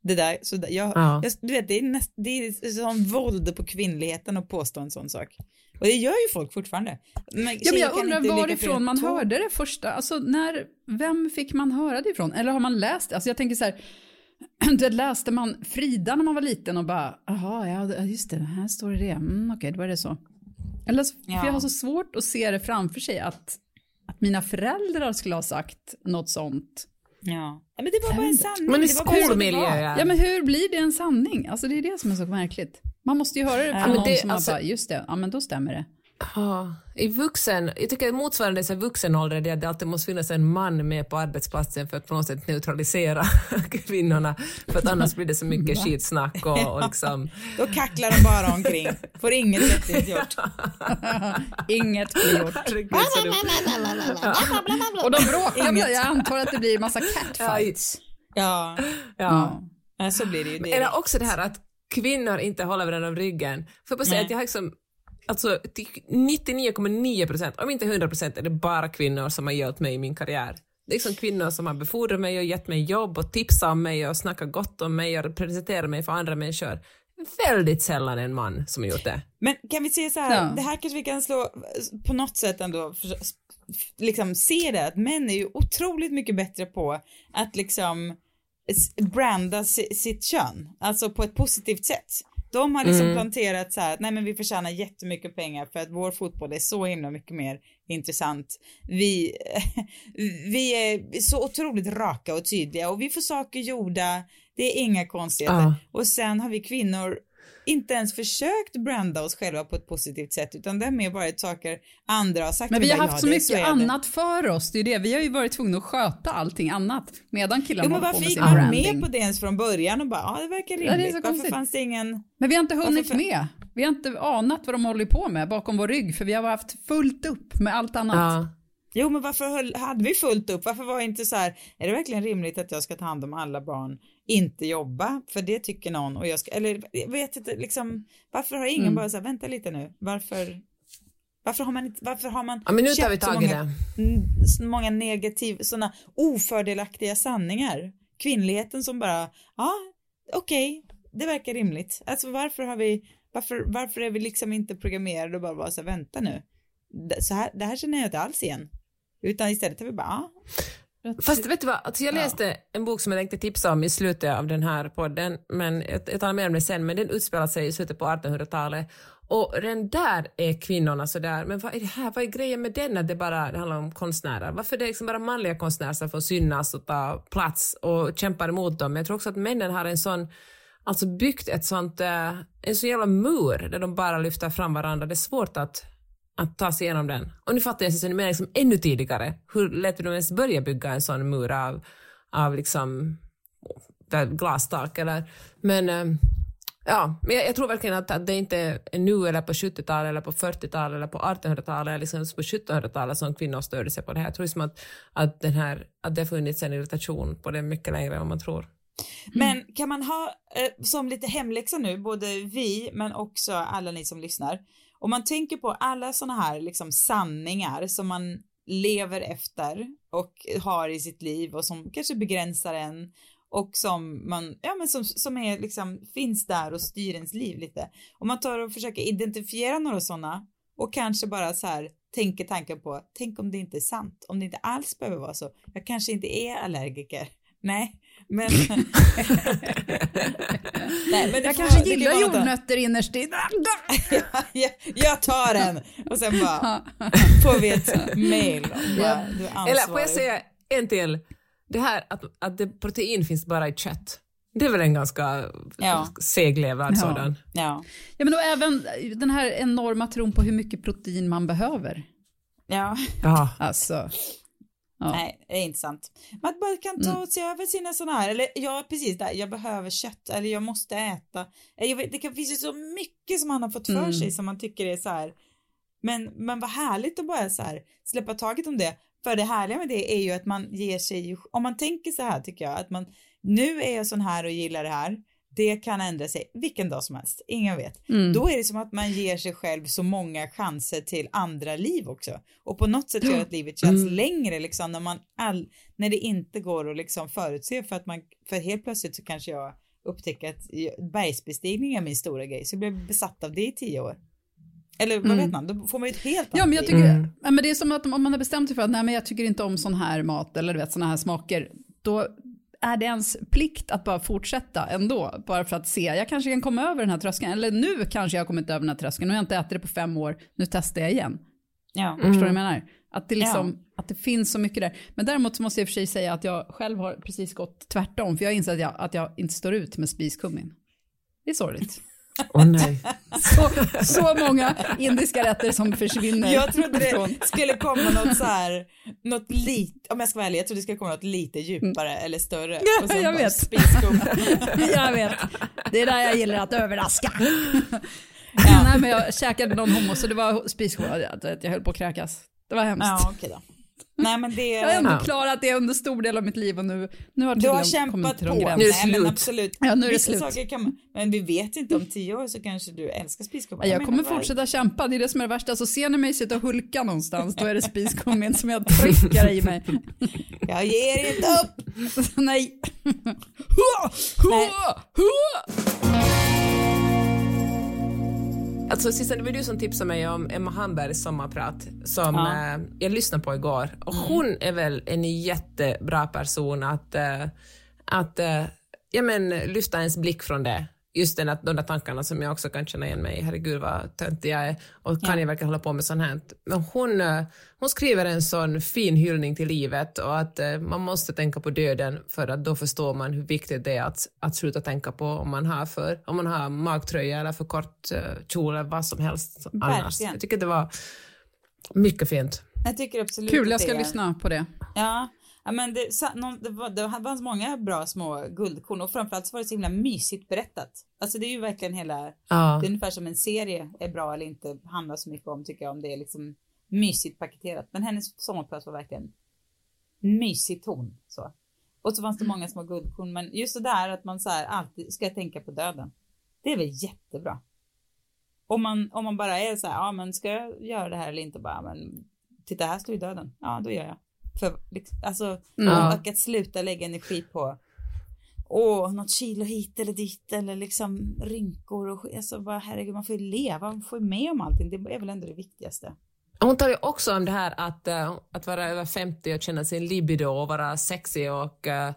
Det där, så där, jag, ja. jag, du vet, det är, näst, det är sån våld på kvinnligheten att påstå en sån sak. Och det gör ju folk fortfarande. Men ja, men jag undrar varifrån man hörde det första, alltså när, vem fick man höra det ifrån? Eller har man läst det? Alltså jag tänker så här, du läste man Frida när man var liten och bara, jaha, ja just det, här står det det, mm, okej, okay, då är det så. Eller ja. för jag har så svårt att se det framför sig att, att mina föräldrar skulle ha sagt något sånt Ja. ja, men det var bara en sanning. Men i skolmiljö. Ja. men hur blir det en sanning? Alltså det är det som är så märkligt. Man måste ju höra det från ja, någon det, som alltså, bara, just det, ja men då stämmer det. Ja, i vuxen, jag tycker motsvarande i vuxen ålder är att det alltid måste finnas en man med på arbetsplatsen för att på något sätt neutralisera kvinnorna för att annars blir det så mycket skitsnack och, och liksom... Då kacklar de bara omkring, får inget vettigt gjort. inget blir gjort. och de bråkar, inget. jag antar att det blir massa catfights. Ja, ja. ja. så blir det ju. Det. Eller också det här att kvinnor inte håller varandra om ryggen. För att säga att jag har liksom alltså 99,9 procent, om inte 100 procent, är det bara kvinnor som har hjälpt mig i min karriär. Det är liksom kvinnor som har befordrat mig och gett mig jobb och tipsat om mig och snackat gott om mig och presenterat mig för andra människor. Väldigt sällan en man som har gjort det. Men kan vi säga så här, ja. det här kanske vi kan slå på något sätt ändå, för, liksom se det, att män är ju otroligt mycket bättre på att liksom branda sitt kön, alltså på ett positivt sätt. De har liksom mm. planterat så här att nej men vi förtjänar jättemycket pengar för att vår fotboll är så himla mycket mer intressant. Vi, vi är så otroligt raka och tydliga och vi får saker gjorda. Det är inga konstigheter. Uh. Och sen har vi kvinnor inte ens försökt branda oss själva på ett positivt sätt utan det har mer varit saker andra har sagt. Men vi har bara, haft ja, så mycket det. annat för oss. Det är det. Vi har ju varit tvungna att sköta allting annat medan killarna håller på varför med gick sin man branding. med på det ens från början och bara, ja det verkar Ja, det är rimligt. så varför konstigt. fanns det ingen... Men vi har inte hunnit Varför- med. Vi har inte anat vad de håller på med bakom vår rygg för vi har haft fullt upp med allt annat. Ja. Jo men varför höll, hade vi fullt upp? Varför var inte så här, är det verkligen rimligt att jag ska ta hand om alla barn, inte jobba? För det tycker någon och jag ska, eller jag vet inte, liksom, varför har ingen Mm. bara så här, vänta lite nu, varför, varför har man inte, varför har man ja, men nu tar vi tag i det. så många negativ, sådana ofördelaktiga sanningar? Kvinnligheten som bara, ja, okej, det verkar rimligt. Alltså varför har vi, varför, varför är vi liksom inte programmerade och bara vara så här, vänta nu, så här, det här känner jag inte alls igen. Utan istället har vi bara, ja, Fast vet du vad, alltså jag Ja. läste en bok som jag tänkte tipsa om i slutet av den här podden, men jag, jag talar mer om det sen, men den utspelar sig i slutet på 1800-talet och den där är kvinnorna sådär, men vad är det här, vad är grejen med den att det bara det handlar om konstnärer? Varför är det liksom bara manliga konstnärer som får synas och ta plats och kämpar emot dem? Jag tror också att männen har en sån alltså byggt ett sånt, eh, en så jävla mur där de bara lyfter fram varandra. Det är svårt att, att ta sig igenom den. Och nu fattar jag sen menar liksom ännu tidigare. Hur lät de ens börja bygga en sån mur av, av liksom glastak eller, men eh, Ja, men jag, jag tror verkligen att, att det inte är nu eller på 70-talet eller på 40-talet eller på 1800-talet eller liksom på 1700-talet som kvinnor störde sig på det här. Jag tror liksom att, att, den här, att det har funnits en irritation på det mycket längre än vad man tror. Men kan man ha eh, som lite hemläxa nu, både vi men också alla ni som lyssnar. Om man tänker på alla sådana här liksom sanningar som man lever efter och har i sitt liv och som kanske begränsar en och som man, ja men som, som är liksom, finns där och styr ens liv lite. Om man tar och försöker identifiera några sådana och kanske bara så här tänker tanken på, tänk om det inte är sant, om det inte alls behöver vara så. Jag kanske inte är allergiker. Nej, men... Nej, men det Jag får- kanske kan gillar jordnötter innerst inne. jag, jag tar den och sen bara får vi ett mail. om bara, Du är Eller får jag säga en till? Det här att, att det, protein finns bara i kött. Det är väl en ganska Ja. seglevad Ja. sådan. Ja, Ja men då även den här enorma tron på hur mycket protein man behöver. ja. Ja. Alltså. Ja. Nej, det är inte sant. Man bara kan ta och se över sina sådana här, eller ja precis där, jag behöver kött, eller jag måste äta. Jag vet, det kan, finns ju så mycket som man har fått för Mm. sig som man tycker är så här. Men, men vad härligt att bara så här släppa taget om det. För det härliga med det är ju att man ger sig, om man tänker så här tycker jag, att man, nu är jag sån här och gillar det här, det kan ändra sig vilken dag som helst, ingen vet. Mm. Då är det som att man ger sig själv så många chanser till andra liv också. Och på något sätt gör att livet känns Mm. längre liksom när man all, när det inte går att liksom förutse för att man, för helt plötsligt så kanske jag upptäcker att bergsbestigning är min stora grej så jag blev besatt av det i tio år. Eller vad Mm. vet man, då får man ju ett helt Ja, annat men jag tycker, Mm. ja, men det är som att om man har bestämt sig för att nej, men jag tycker inte om sån här mat eller du vet såna här smaker, då är det ens plikt att bara fortsätta ändå, bara för att se, jag kanske kan komma över den här tröskeln, eller nu kanske jag har kommit över den här tröskeln, nu har jag inte ätit det på fem år, nu testar jag igen. Ja. Förstår du vad jag menar? Att det, liksom, Mm. Ja. att det finns så mycket där. Men däremot så måste jag i och för sig säga att jag själv har precis gått tvärtom, för jag har insett att jag, att jag inte står ut med spiskummin. Det är sorgligt. Åh nej. Så, så många indiska rätter som försvinner. Jag trodde det skulle komma något så här, något lite, om jag ska vara ärlig, jag trodde det skulle komma något lite djupare eller större. Mm. Ja, Och sen jag vet. Jag vet. Det är där jag gillar att överraska. Ja. Nej, men jag käkade någon hummus och det var spiskum. Jag, höll på att kräkas. Det var hemskt. Ja, okej då. Nej men det... Jag har ändå Ja. klarat det under stor del av mitt liv och nu, nu har Du har kämpat på. någon Nu är det Nej men slut. absolut. Ja, nu är det slut. saker kan man, men vi vet inte om tio år så kanske du älskar spiskummin. Ja, jag menar, kommer fortsätta kämpa, det är det som är det värsta. Så ser ni mig sitta och hulka någonstans, då är det spiskummin som jag trycker i mig. Jag ger inte upp. Nej. Hua, hua, hua. Alltså Sissan, det var du som tipsade mig om Emma Hambergs sommarprat som Ja. eh, jag lyssnade på igår. Och hon är väl en jättebra person att, eh, att eh, ja, men, lyfta ens blick från det just den, att, de där tankarna som jag också kan känna igen mig i, herregud vad töntig jag är och kan Ja. jag verkligen hålla på med sånt här. Men hon, eh, hon skriver en sån fin hyllning till livet och att eh, man måste tänka på döden för att då förstår man hur viktigt det är att, att sluta tänka på om man har för, om man har magtröja eller för kort eh, kjol eller vad som helst annars. Verkligen. Jag tycker det var mycket fint. Jag tycker absolut Kul, jag ska det lyssna på det. Ja, ja men det, någon, det, var, det fanns många bra små guldkorn och framförallt så var det så himla mysigt berättat. Alltså det är ju verkligen hela, Ja. det är ungefär som en serie är bra eller inte handlar så mycket om tycker jag om det är liksom mysigt paketerat. Men hennes sommarprat var verkligen mysig ton så. Och så fanns det många små guldkorn men just det där att man så här alltid ska tänka på döden. Det är väl jättebra. Om man, om man bara är så här, ja men ska jag göra det här eller inte bara, men titta här står ju döden. Ja då gör jag. För liksom, alltså, Ja. och att sluta lägga energi på Åh, något kilo hit eller dit eller liksom rynkor och alltså bara herregud man får ju leva, man får ju med om allting, det är väl ändå det viktigaste. Hon tar ju också om det här att, eh, att vara över 50 och känna sin libido och vara sexig och eh,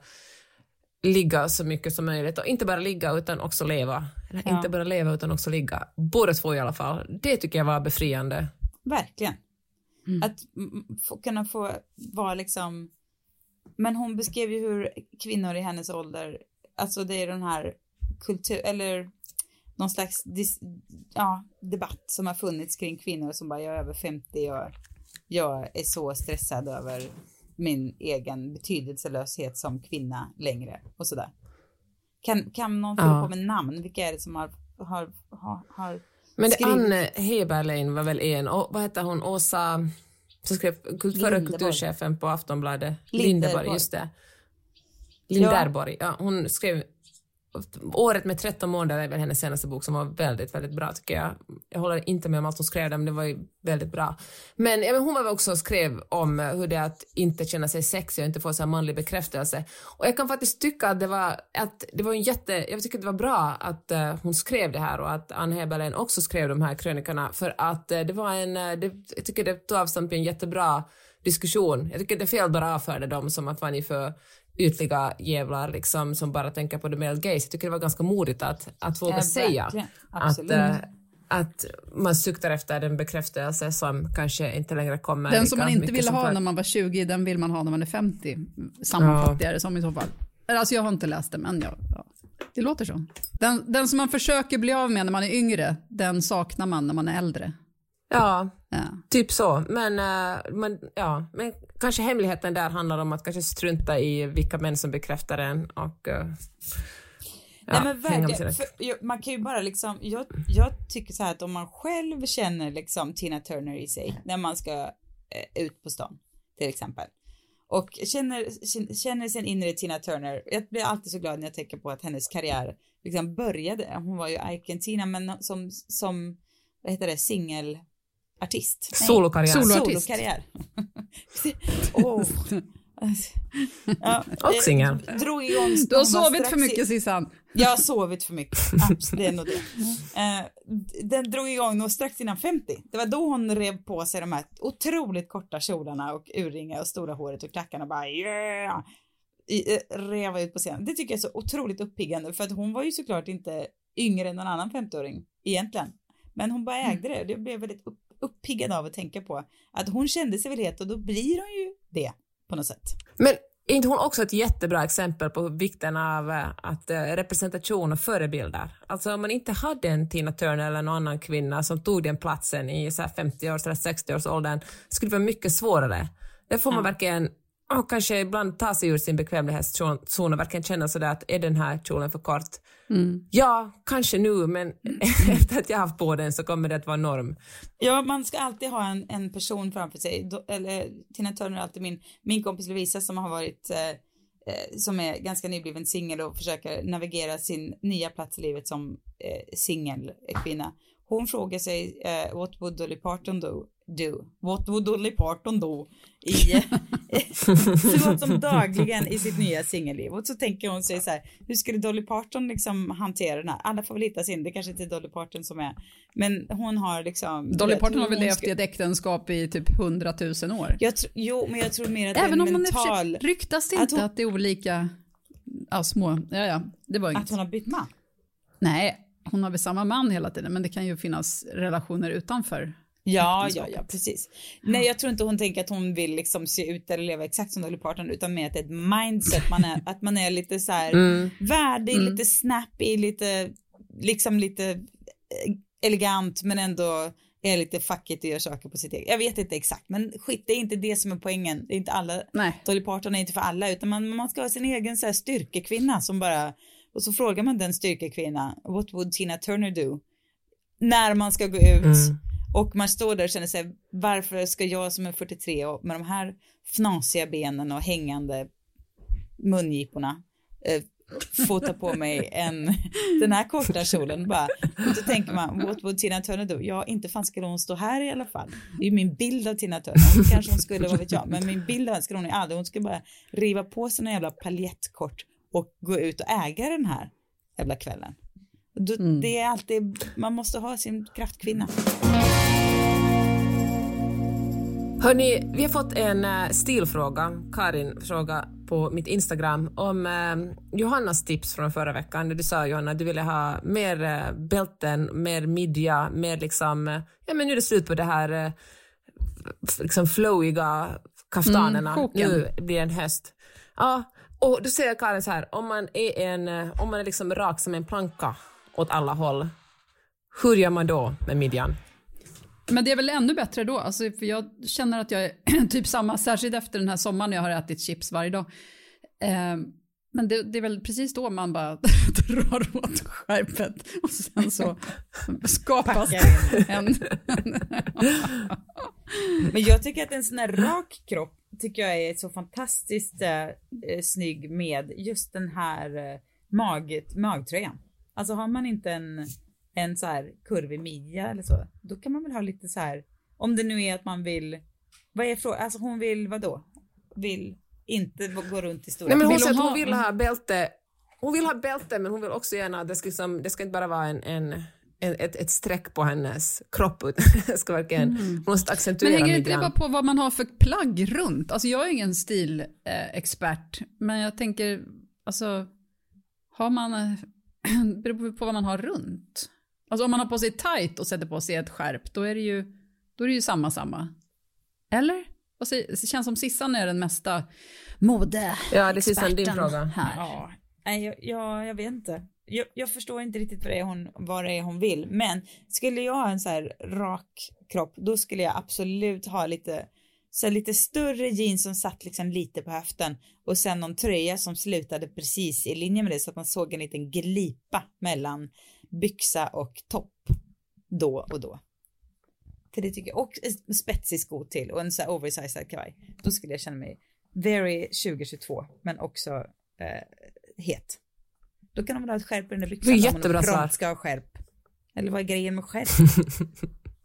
ligga så mycket som möjligt. Och inte bara ligga utan också leva. Eller Ja. inte bara leva utan också ligga. Båda två i alla fall. Det tycker jag var befriande. Verkligen. Att mm, få, kunna få vara liksom, men hon beskrev ju hur kvinnor i hennes ålder, alltså det är den här kultur, eller någon slags dis, ja, debatt som har funnits kring kvinnor som bara, jag är över 50 och jag är så stressad över min egen betydelselöshet som kvinna längre och sådär. Kan, kan någon få Ja. på med namn? Vilka är det som har, har, har, har Men det? Anne Heberlein var väl en, och vad heter hon, Åsa, som skrev förra kulturchefen på Aftonbladet. Linderborg. Lindeborg, just det. Linderborg, ja. hon skrev Året med 13 månader är väl hennes senaste bok som var väldigt, väldigt bra tycker jag. Jag håller inte med om allt hon skrev där, men det var ju väldigt bra. Men, ja, men hon var väl också och skrev om hur det är att inte känna sig sexig och inte få så här manlig bekräftelse. Och jag kan faktiskt tycka att det var, att det var en jätte, jag tycker att det var bra att uh, hon skrev det här och att Ann Heberlein också skrev de här krönikorna för att uh, det var en, uh, det, jag tycker det tog avstamp i en jättebra diskussion. Jag tycker det är fel bara avfärda dem som att man är för ytliga jävlar liksom som bara tänker på the male gaze. Jag tycker det var ganska modigt att, att våga Ja, säga att, eh, att man suktar efter den bekräftelse som kanske inte längre kommer Den som man inte ville ha när man var 20, den vill man ha när man är 50. Sammanfattar jag det som i så fall. Alltså jag har inte läst det, men jag, ja, det låter så. Den, den som man försöker bli av med när man är yngre, den saknar man när man är äldre. Ja, Ja. typ så. Men, eh, men, ja, men kanske hemligheten där handlar om att kanske strunta i vilka män som bekräftar en och eh, ja, Nej men verkligen, för, man kan ju bara liksom, jag, jag tycker så här att om man själv känner liksom Tina Turner i sig när man ska eh, ut på stan till exempel och känner, känner- sin inre Tina Turner, jag blir alltid så glad när jag tänker på att hennes karriär liksom började, hon var ju Icon Tina men som, som vad heter det, singelartist. Nej, Solokarriär. Soloartist. Solokarriär. Åh. Ja, Och eh, singel. Du har sovit för i- mycket Sissan. jag har sovit för mycket, absolut, det är nog det. Eh, den drog igång nog strax innan 50. Det var då hon rev på sig de här otroligt korta kjolarna och urringar och stora håret och klackarna bara yeah! I, eh, reva ut på scenen. Det tycker jag är så otroligt uppiggande för att hon var ju såklart inte yngre än någon annan 50-åring egentligen. Men hon bara ägde det. Det blev väldigt upp, uppiggande av att tänka på att hon kände sig väl het och då blir hon ju det på något sätt. Men är inte hon också ett jättebra exempel på vikten av eh, att eh, representation och förebilder? Alltså om man inte hade en Tina Turner eller någon annan kvinna som tog den platsen i så här 50-års eller 60-årsåldern skulle det vara mycket svårare. Där får man verkligen och kanske ibland ta sig ur sin bekvämlighetszon och verkligen känna sådär att är den här kjolen för kort? Ja, kanske nu, men efter att jag haft på den så kommer det att vara norm. Ja, man ska alltid ha en, en person framför sig. Do, eller Tina Turner är alltid min, min kompis Lovisa som har varit, eh, eh, som är ganska nybliven singel och försöker navigera sin nya plats i livet som eh, singelkvinna. Hon frågar sig, eh, what would Dolly Parton do? do? What would Dolly Parton do? I, eh, så gott som dagligen i sitt nya singelliv. Och så tänker hon sig så här, hur skulle Dolly Parton liksom hantera den här? Alla får väl hitta sin, det kanske inte är Dolly Parton som är, men hon har liksom. Dolly Parton har väl levt ska- i ett äktenskap i typ 100 000 år. jag tr- jo, men jag tror mer att Även det är om en man mental, ryktas det att inte hon- att det är olika, ja små, ja ja, det var inget. att hon har bytt man. Nej, hon har väl samma man hela tiden, men det kan ju finnas relationer utanför. Ja, ja, ja, precis. Nej, jag tror inte hon tänker att hon vill liksom se ut eller leva exakt som Dolly Parton, utan mer att det är ett mindset, man är, att man är lite så här Mm. värdig, lite snappy, lite, liksom lite eh, elegant, men ändå är lite fackigt och gör saker på sitt eget. Jag vet inte exakt, men skit, det är inte det som är poängen. Det är inte alla, Nej. Dolly Parton är inte för alla, utan man, man ska ha sin egen så här styrkekvinna som bara, och så frågar man den styrkekvinna, what would Tina Turner do? När man ska gå ut Mm. Och man står där och känner sig, varför ska jag som är 43 och med de här fnasiga benen och hängande mungiporna eh, få ta på mig en, den här korta kjolen bara. Och då tänker man, what would Tina Turner do? Ja, inte fan skulle hon stå här i alla fall. Det är ju min bild av Tina Turner. Kanske hon skulle, vad vet jag, men min bild av henne skulle hon aldrig, hon skulle bara riva på sig en jävla paljettkort och gå ut och äga den här jävla kvällen. Då, Det är alltid, man måste ha sin kraftkvinna. Hörni, vi har fått en uh, stilfråga, Karin fråga på mitt Instagram om eh, Johannas tips från förra veckan. Du sa Johanna att du ville ha mer eh, bälten, mer midja, mer liksom, eh, ja men nu är det slut på det här eh, liksom flowiga kaftanerna. Mm, nu blir det en höst. Ja, och då säger Karin så här, om man är, en, eh, om man är liksom rak som en planka åt alla håll, hur gör man då med midjan? Men det är väl ännu bättre då, alltså, för jag känner att jag är typ samma, särskilt efter den här sommaren när jag har ätit chips varje dag. Eh, men det, det är väl precis då man bara drar åt skärpet och sen så skapas en... Men jag tycker att en sån här rak kropp tycker jag är så fantastiskt eh, eh, snygg med just den här eh, mag, magtröjan. Alltså har man inte en, en så här kurvig midja eller så, då kan man väl ha lite så här, om det nu är att man vill, vad är frågan, alltså hon vill vad då? Vill inte gå runt i stora Nej, men hon Vill hon hon ha- vill ha bälte. Hon vill ha bälte, men hon vill också gärna att det ska, liksom, det ska inte bara vara en, en, ett, ett streck på hennes kropp, det ska verkligen, hon måste accentuera Men hänger inte det bara på vad man har för plagg runt? Alltså jag är ingen stilexpert, eh, expert, men jag tänker, alltså, har man, eh, beror på vad man har runt. Alltså om man har på sig tight och sätter på sig ett skärp, då är det ju, då är det ju samma samma. Eller? Säger- Det känns som Sissan är den mesta mode Ja, det är Sissan, din fråga. Här. Ja, nej, jag, jag, jag vet inte. Jag, jag förstår inte riktigt vad det, är hon, vad det är hon vill, men skulle jag ha en så här rak kropp, då skulle jag absolut ha lite, så här lite större jeans som satt liksom lite på höften och sen någon tröja som slutade precis i linje med det så att man såg en liten glipa mellan byxa och topp då och då. För det tycker jag, och spetsig sko till och en så här oversized kavaj. Då skulle jag känna mig very 2022, men också eh, het. Då kan de väl ha ett skärp i den där byxan. Det är jättebra svar. ska ha skärp. Eller vad är grejen med skärp?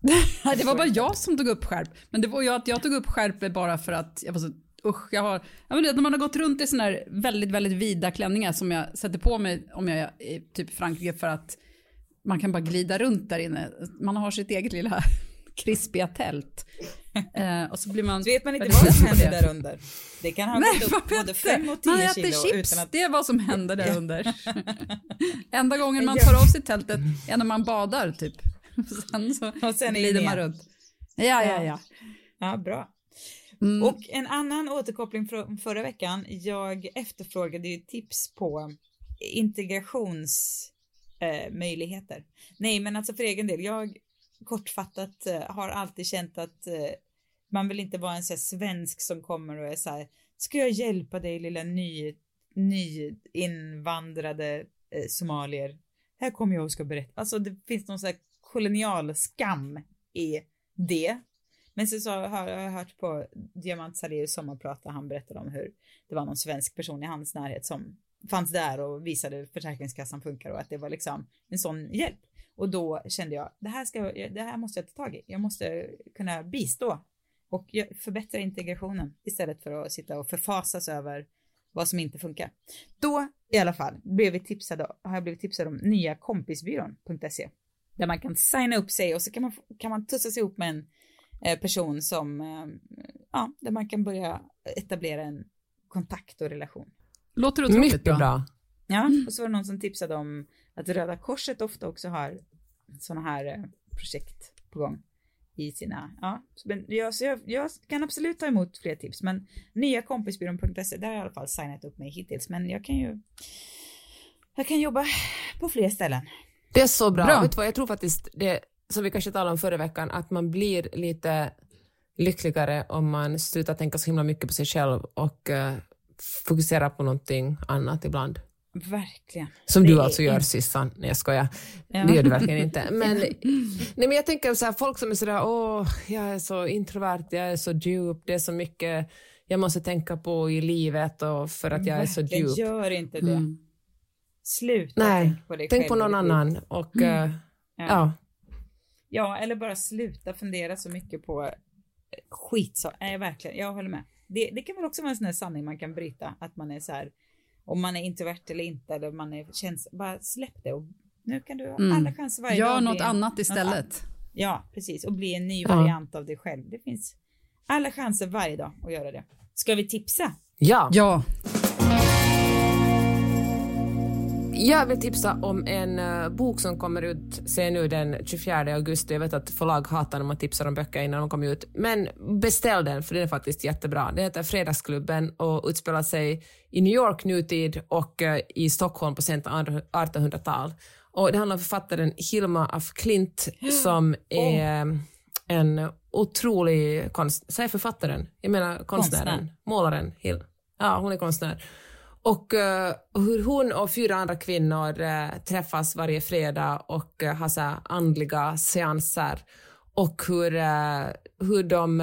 Det var bara jag som tog upp skärp. Men det var ju att jag tog upp skärp bara för att jag var så, usch, jag har, ja, men det, när man har gått runt i såna här väldigt, väldigt vida klänningar som jag sätter på mig om jag är i typ Frankrike för att man kan bara glida runt där inne. Man har sitt eget lilla krispiga tält. Eh, och så blir man... Så vet man inte vad som händer där under. Det kan ha gått man upp både vet 5 och inte. Man 10 äter kilo chips, utan att... det är vad som händer där under. Enda gången man tar av sig tältet är när man badar typ. Sen så Och sen glider man runt. Ja, ja, ja. Ja, bra. Mm. Och en annan återkoppling från förra veckan. Jag efterfrågade ju tips på integrationsmöjligheter. Eh, möjligheter. Nej, men alltså för egen del. Jag kortfattat eh, har alltid känt att eh, man vill inte vara en sån här svensk som kommer och är så här. Ska jag hjälpa dig lilla ny, nyinvandrade eh, somalier? Här kommer jag och ska berätta. Alltså det finns någon sån här kolonial skam i det. Men sen så har jag hört på Diamant Saliers sommarprat där han berättade om hur det var någon svensk person i hans närhet som fanns där och visade hur Försäkringskassan funkar och att det var liksom en sån hjälp. Och då kände jag, det här, ska, det här måste jag ta tag i. Jag måste kunna bistå och förbättra integrationen istället för att sitta och förfasas över vad som inte funkar. Då i alla fall blev vi tipsade, har jag blivit tipsad om nya kompisbyrån.se där man kan signa upp sig och så kan man, kan man tussas ihop med en eh, person som, eh, ja, där man kan börja etablera en kontakt och relation. Låter otroligt Mycket bra. bra. Ja, och så var det någon som tipsade om att Röda Korset ofta också har sådana här eh, projekt på gång i sina, ja, så, men jag, så jag, jag kan absolut ta emot fler tips, men nya kompisbyrån.se, där har jag i alla fall signat upp mig hittills, men jag kan ju, jag kan jobba på fler ställen. Det är så bra. Bra. Vet du vad, jag tror faktiskt det, som vi kanske talade om förra veckan, att man blir lite lyckligare om man slutar tänka så himla mycket på sig själv och uh, fokuserar på någonting annat ibland. Verkligen. Som du är alltså gör inte- Sissan. Nej jag skojar. Ja. Det gör du verkligen inte. Men, nej, men jag tänker så här, folk som är sådär, åh, jag är så introvert, jag är så djup, det är så mycket jag måste tänka på i livet och för att jag är så Verkligen, djup. Gör inte det. Mm. Sluta Nej, tänk på dig Tänk själv på någon annan och eh, Ja. ja. Ja, eller bara sluta fundera så mycket på skit. Så, nej, verkligen, jag håller med. Det, det kan väl också vara en sån här sanning man kan bryta, att man är så här, om man är introvert eller inte, eller man är känns, bara släpp det och nu kan du ha Mm. alla chanser varje dag. Gör något en- annat något istället. Ja, precis, och bli en ny Ja. variant av dig själv. Det finns alla chanser varje dag att göra det. Ska vi tipsa? ja. Ja, Jag vill tipsa om en eh, bok som kommer ut se nu den 24 augusti. Jag vet att förlag hatar när man tipsar om böcker innan de kommer ut. Men beställ den för den är faktiskt jättebra. Den heter Fredagsklubben och utspelar sig i New York nutid och eh, i Stockholm på sent 1800-tal. Och det handlar om författaren Hilma af Klint som är en otrolig konst... Säg författaren. Jag menar konstnären. Konstnär. Målaren. Hil. Ja, hon är konstnär. Och uh, hur hon och fyra andra kvinnor uh, träffas varje fredag och uh, har så här andliga seanser. Och hur, hur de,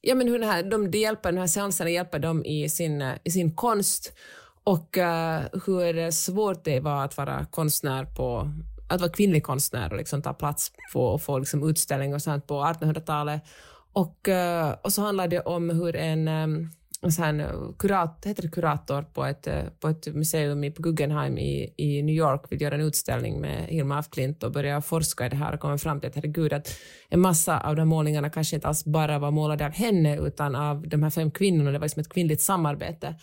ja men hur den här, de, hjälper, de här seanserna hjälper dem i sin, i sin konst. Och hur svårt det var att vara konstnär på att vara kvinnlig konstnär och liksom ta plats på och få liksom utställning och sånt på 1800-talet. Och, och så handlar det om hur en, så en här eh, kurat, heter det kurator på ett, eh, på ett museum i, på Guggenheim i, i New York vill göra en utställning med Hilma af Klint och börja forska i det här och kommer fram till att herregud att en massa av de målningarna kanske inte alls bara var målade av henne utan av de här fem kvinnorna. Det var liksom ett kvinnligt samarbete.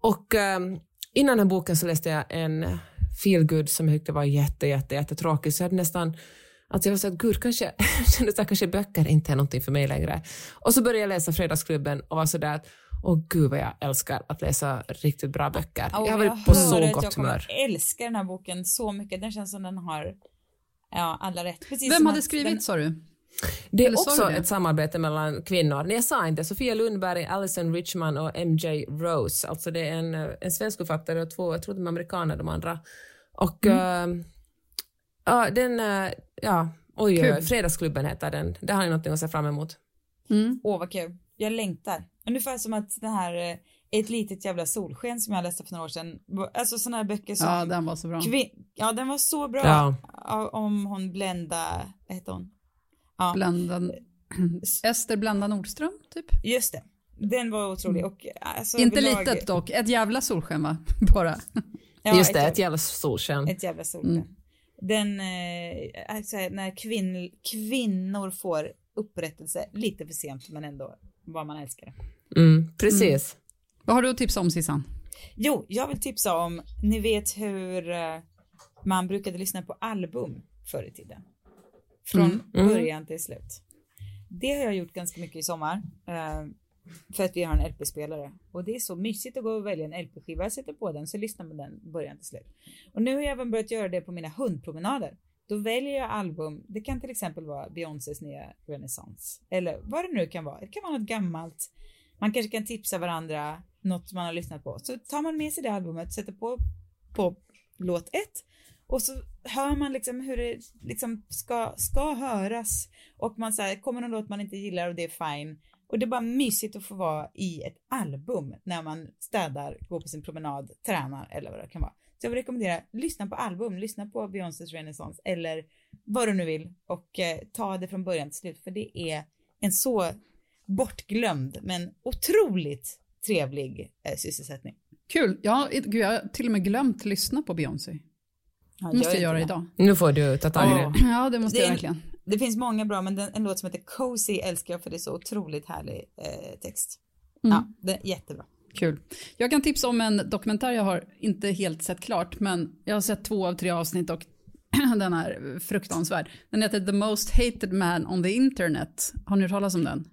Och eh, innan den här boken så läste jag en feelgood som jag tyckte var jätte, jätte, jättetråkig så jag hade nästan Alltså jag var så att gud, kanske, kanske böcker inte är någonting för mig längre. Och så började jag läsa Fredagsklubben och var så där att åh gud vad jag älskar att läsa riktigt bra böcker. Och jag har varit på så att gott jag humör. älska den här boken så mycket. Den känns som den har ja, alla rätt. Precis vem hade skrivit den, sa du? Det är Eller också det? ett samarbete mellan kvinnor. Nej, jag sa inte. Sofia Lundberg, Alison Richman och MJ Rose. Alltså det är en, en svensk författare och två, jag tror de är amerikaner de andra. Och Mm. eh, ja, den, eh, ja, oj, Kul. Fredagsklubben heter den. Det har ni någonting att se fram emot. Mm. Åh vad kul. Jag längtar. Ungefär som att det här eh, Ett litet jävla solsken som jag läste för några år sedan. Alltså sådana här böcker som Ja, den var så bra. Kvin- ja, den var så bra. Ja. Om hon Blenda, vad heter hon? Ja, Blenda, Ester Blenda Nordström, typ. just det. Den var otrolig och alltså, Inte överlag- litet dock, ett jävla solsken va? Bara. Ja, Just det, ett, ett jävla solsken. ett jävla solsken. Mm. Den, eh, alltså, när kvinn, kvinnor får upprättelse lite för sent men ändå vad man älskar det. Mm, precis. Vad har du att tipsa om Sissan? Jo, jag vill tipsa om, ni vet hur eh, man brukade lyssna på album förr i tiden. Från Mm. Mm. början till slut. Det har jag gjort ganska mycket i sommar. eh, för att vi har en LP-spelare. Och det är så mysigt att gå och välja en LP-skiva. Sätter på den så lyssnar man den början till slut. Och nu har jag även börjat göra det på mina hundpromenader. Då väljer jag album. Det kan till exempel vara Beyoncés nya Renaissance. Eller vad det nu kan vara. Det kan vara något gammalt. Man kanske kan tipsa varandra något man har lyssnat på. Så tar man med sig det albumet, sätter på, på låt ett och så hör man liksom hur det liksom ska, ska höras och man säger kommer någon låt man inte gillar och det är fine. Och det är bara mysigt att få vara i ett album när man städar, går på sin promenad, tränar eller vad det kan vara. Så jag vill rekommendera, lyssna på album, lyssna på Beyoncés Renaissance eller vad du nu vill och eh, ta det från början till slut för det är en så bortglömd men otroligt trevlig eh, sysselsättning. Kul. Ja, gud, jag har till och med glömt lyssna på Beyoncé. Ja, Det måste jag göra det. idag. Nu får du ta tag i Ja. det. Ja, det måste Det jag verkligen. Det finns många bra men den, en låt som heter Cozy älskar jag för det är så otroligt härlig eh, text. Mm. Ja, det är jättebra. Kul. Jag kan tipsa om en dokumentär jag har inte helt sett klart, men jag har sett två av tre avsnitt och den är fruktansvärd. Den heter The Most Hated Man on the Internet. Har ni hört talas om den?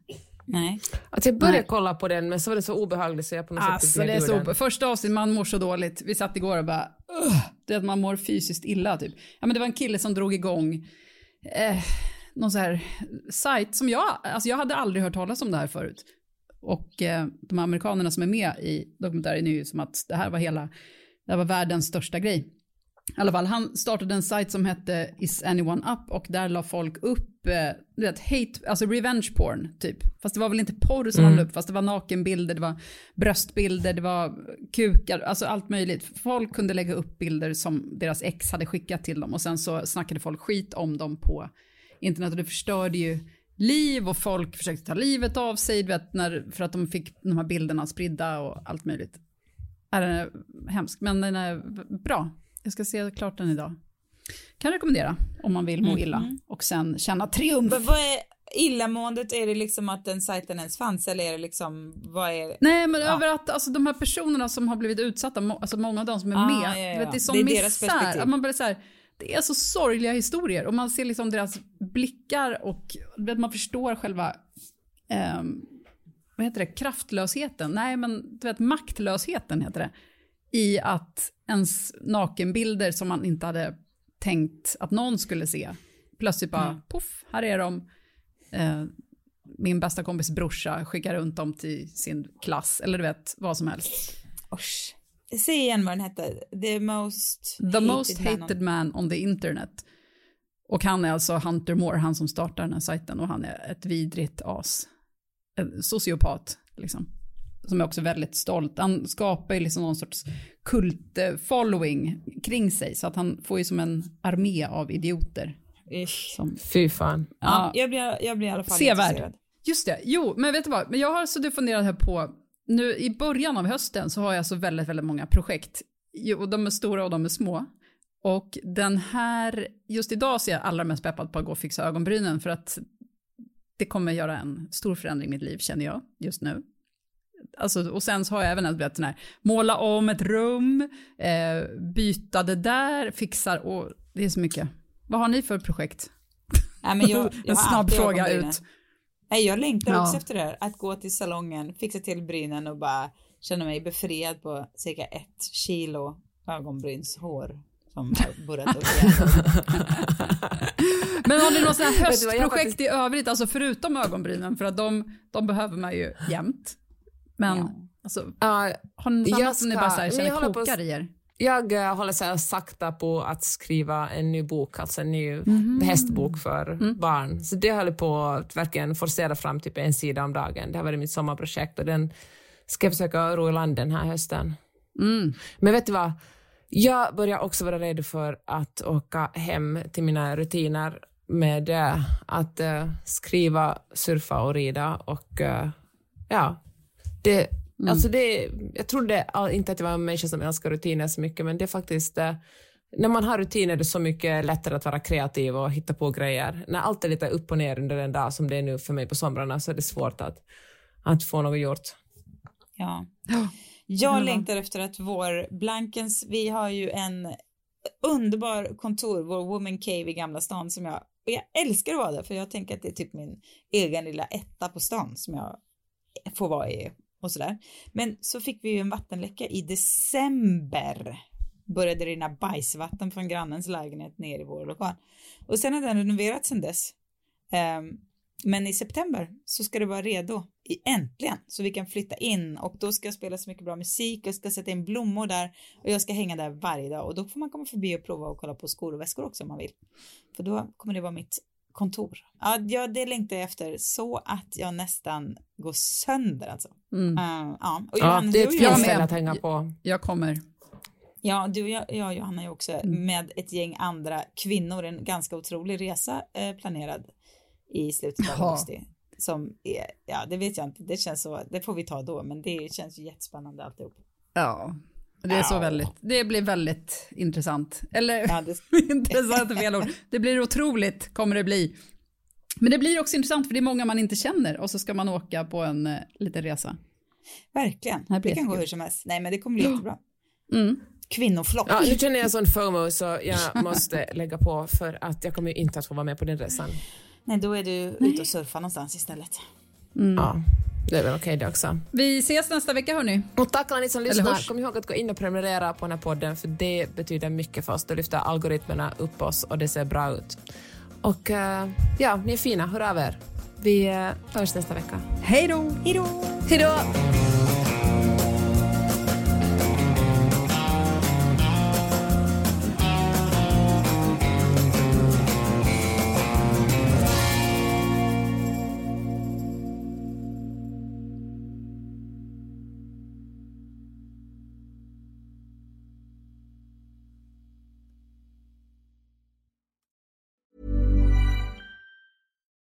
Nej. Alltså jag började Nej. kolla på den men så var det så obehagligt så jag på något Alltså sätt det är så, den. första avsnittet, man mår så dåligt. Vi satt igår och bara, "Ugh." det är att man mår fysiskt illa typ. Ja men det var en kille som drog igång eh, någon så här sajt som jag, alltså jag hade aldrig hört talas om det här förut. Och eh, de amerikanerna som är med i dokumentären är ju som att det här var hela, det här var världens största grej. I alla fall, han startade en sajt som hette Is anyone up och där la folk upp, eh, du vet, hate, alltså revenge porn typ. Fast det var väl inte porr som Mm. han la upp, fast det var nakenbilder, det var bröstbilder, det var kukar, alltså allt möjligt. Folk kunde lägga upp bilder som deras ex hade skickat till dem och sen så snackade folk skit om dem på internet och det förstörde ju liv och folk försökte ta livet av sig, vet, när, för att de fick de här bilderna spridda och allt möjligt. Ja, Den är hemsk, men den är bra. Jag ska se klart den idag. Kan rekommendera om man vill må illa och sen känna triumf. Men vad är illamåendet? Är det liksom att den sajten ens fanns eller är det liksom, vad är Nej, men Ja. över att alltså, de här personerna som har blivit utsatta, alltså många av de som är Ah, med, ja, ja, vet, det är sån Det är deras misär. perspektiv. Att man börjar så här, det är så sorgliga historier och man ser liksom deras blickar och man förstår själva ehm, vad heter det, kraftlösheten, nej men du vet maktlösheten heter det, i att ens nakenbilder som man inte hade tänkt att någon skulle se, plötsligt bara Mm. poff, här är de. Eh, min bästa kompis brorsa skickar runt dem till sin klass, eller du vet, vad som helst. Usch. Säg igen vad den hette. The most The most man on- hated man on the internet. Och han är alltså Hunter Moore, han som startar den här sajten och han är ett vidrigt as. En sociopat, liksom. Som är också väldigt stolt. Han skapar ju liksom någon sorts kult-following kring sig, så att han får ju som en armé av idioter. Ish. Som, Fy fan. Ja, ja, jag, blir, jag blir i alla fall Sevärd. intresserad. Just det, jo, men vet du vad, men jag har suttit och funderat här på, nu i början av hösten så har jag så väldigt, väldigt många projekt. Och de är stora och de är små. Och den här, just idag så är jag allra mest peppad på att gå och fixa ögonbrynen för att det kommer göra en stor förändring i mitt liv känner jag just nu. Alltså, och sen så har jag även ett sån här, måla om ett rum, eh, byta det där, fixar och det är så mycket. Vad har ni för projekt? Nej, men jag, jag en snabb fråga ut. Nej, jag längtar Ja. också efter det här. Att gå till salongen, fixa till brynen och bara känna mig befriad på cirka ett kilo ögonbrynshår som har burrat upp. Men har ni något sånt här höstprojekt i övrigt, alltså förutom ögonbrynen, för att de, de behöver man ju jämt. Men Ja. alltså, Ja, har ni något Jag annat som ni bara så här, känner på kokar att- i er? Jag eh, håller så sakta på att skriva en ny bok, alltså en ny hästbok för barn. Så det håller på att verkligen forcera fram typ en sida om dagen. Det har varit mitt sommarprojekt och den ska jag försöka ro i land den här hösten. Mm. Men vet du vad? Jag börjar också vara redo för att åka hem till mina rutiner med eh, att eh, skriva, surfa och rida och eh, ja, det, alltså det, jag trodde inte att jag var en människa som älskar rutiner så mycket, men det är faktiskt, eh, när man har rutiner är det så mycket lättare att vara kreativ och hitta på grejer. När allt är lite upp och ner under en dag som det är nu för mig på somrarna så är det svårt att, att få något gjort. Ja. Jag längtar efter att vår Blankens, vi har ju en underbar kontor, vår Woman Cave i Gamla stan som jag, och jag älskar att vara där för jag tänker att det är typ min egen lilla etta på stan som jag får vara i och sådär. Men så fick vi ju en vattenläcka i december. Började rinna bajsvatten från grannens lägenhet ner i vår lokal. Och sen har den renoverats sen dess. Um, men i september så ska det vara redo, i, äntligen, så vi kan flytta in och då ska jag spela så mycket bra musik, jag ska sätta in blommor där och jag ska hänga där varje dag och då får man komma förbi och prova och kolla på skor och väskor också om man vill. För då kommer det vara mitt kontor. Ja, ja det längtar jag efter så att jag nästan går sönder alltså. Mm. Uh, ja, och Ja, Johanna, det är ett jag, fint med. ställe att hänga på. Jag kommer. ja, du och jag, jag och Johanna är också med ett gäng andra kvinnor, en ganska otrolig resa eh, planerad i slutet av Ja. augusti. Som är, ja det vet jag inte, det känns så, det får vi ta då, men det känns ju jättespännande alltihop. Ja, det är så väldigt, det blir väldigt intressant. Eller Ja, det, intressant är fel ord. Det blir otroligt, kommer det bli. Men det blir också intressant för det är många man inte känner och så ska man åka på en eh, liten resa. Verkligen. Det blir kan gå hur som helst. Nej men det kommer bli jättebra. Mm. Kvinnoflock. Ja, nu känner jag sån FOMO så jag måste lägga på för att jag kommer ju inte att få vara med på den resan. Nej då är du ute och surfar någonstans istället. Ja, det är väl okej det också. Vi ses nästa vecka hörni. Och tack alla ni som lyssnar. Kom ihåg att gå in och prenumerera på den här podden för det betyder mycket för oss. Då lyfter algoritmerna upp oss och det ser bra ut. Och eh, ja, ni är fina. Hör av er. Vi uh, hörs nästa vecka. Hej då! Hej då! Hej då!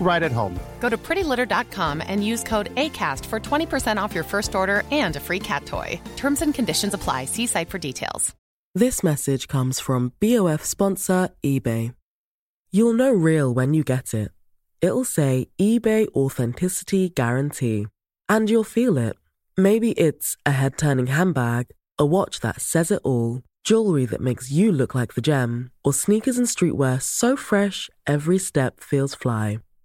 right at home. Go to prettylitter.com and use code ACAST for 20% off your first order and a free cat toy. Terms and conditions apply. See site for details. This message comes from BOF sponsor eBay. You'll know real when you get it. It'll say eBay Authenticity Guarantee. And you'll feel it. Maybe it's a head turning handbag, a watch that says it all, jewelry that makes you look like the gem, or sneakers and streetwear so fresh every step feels fly.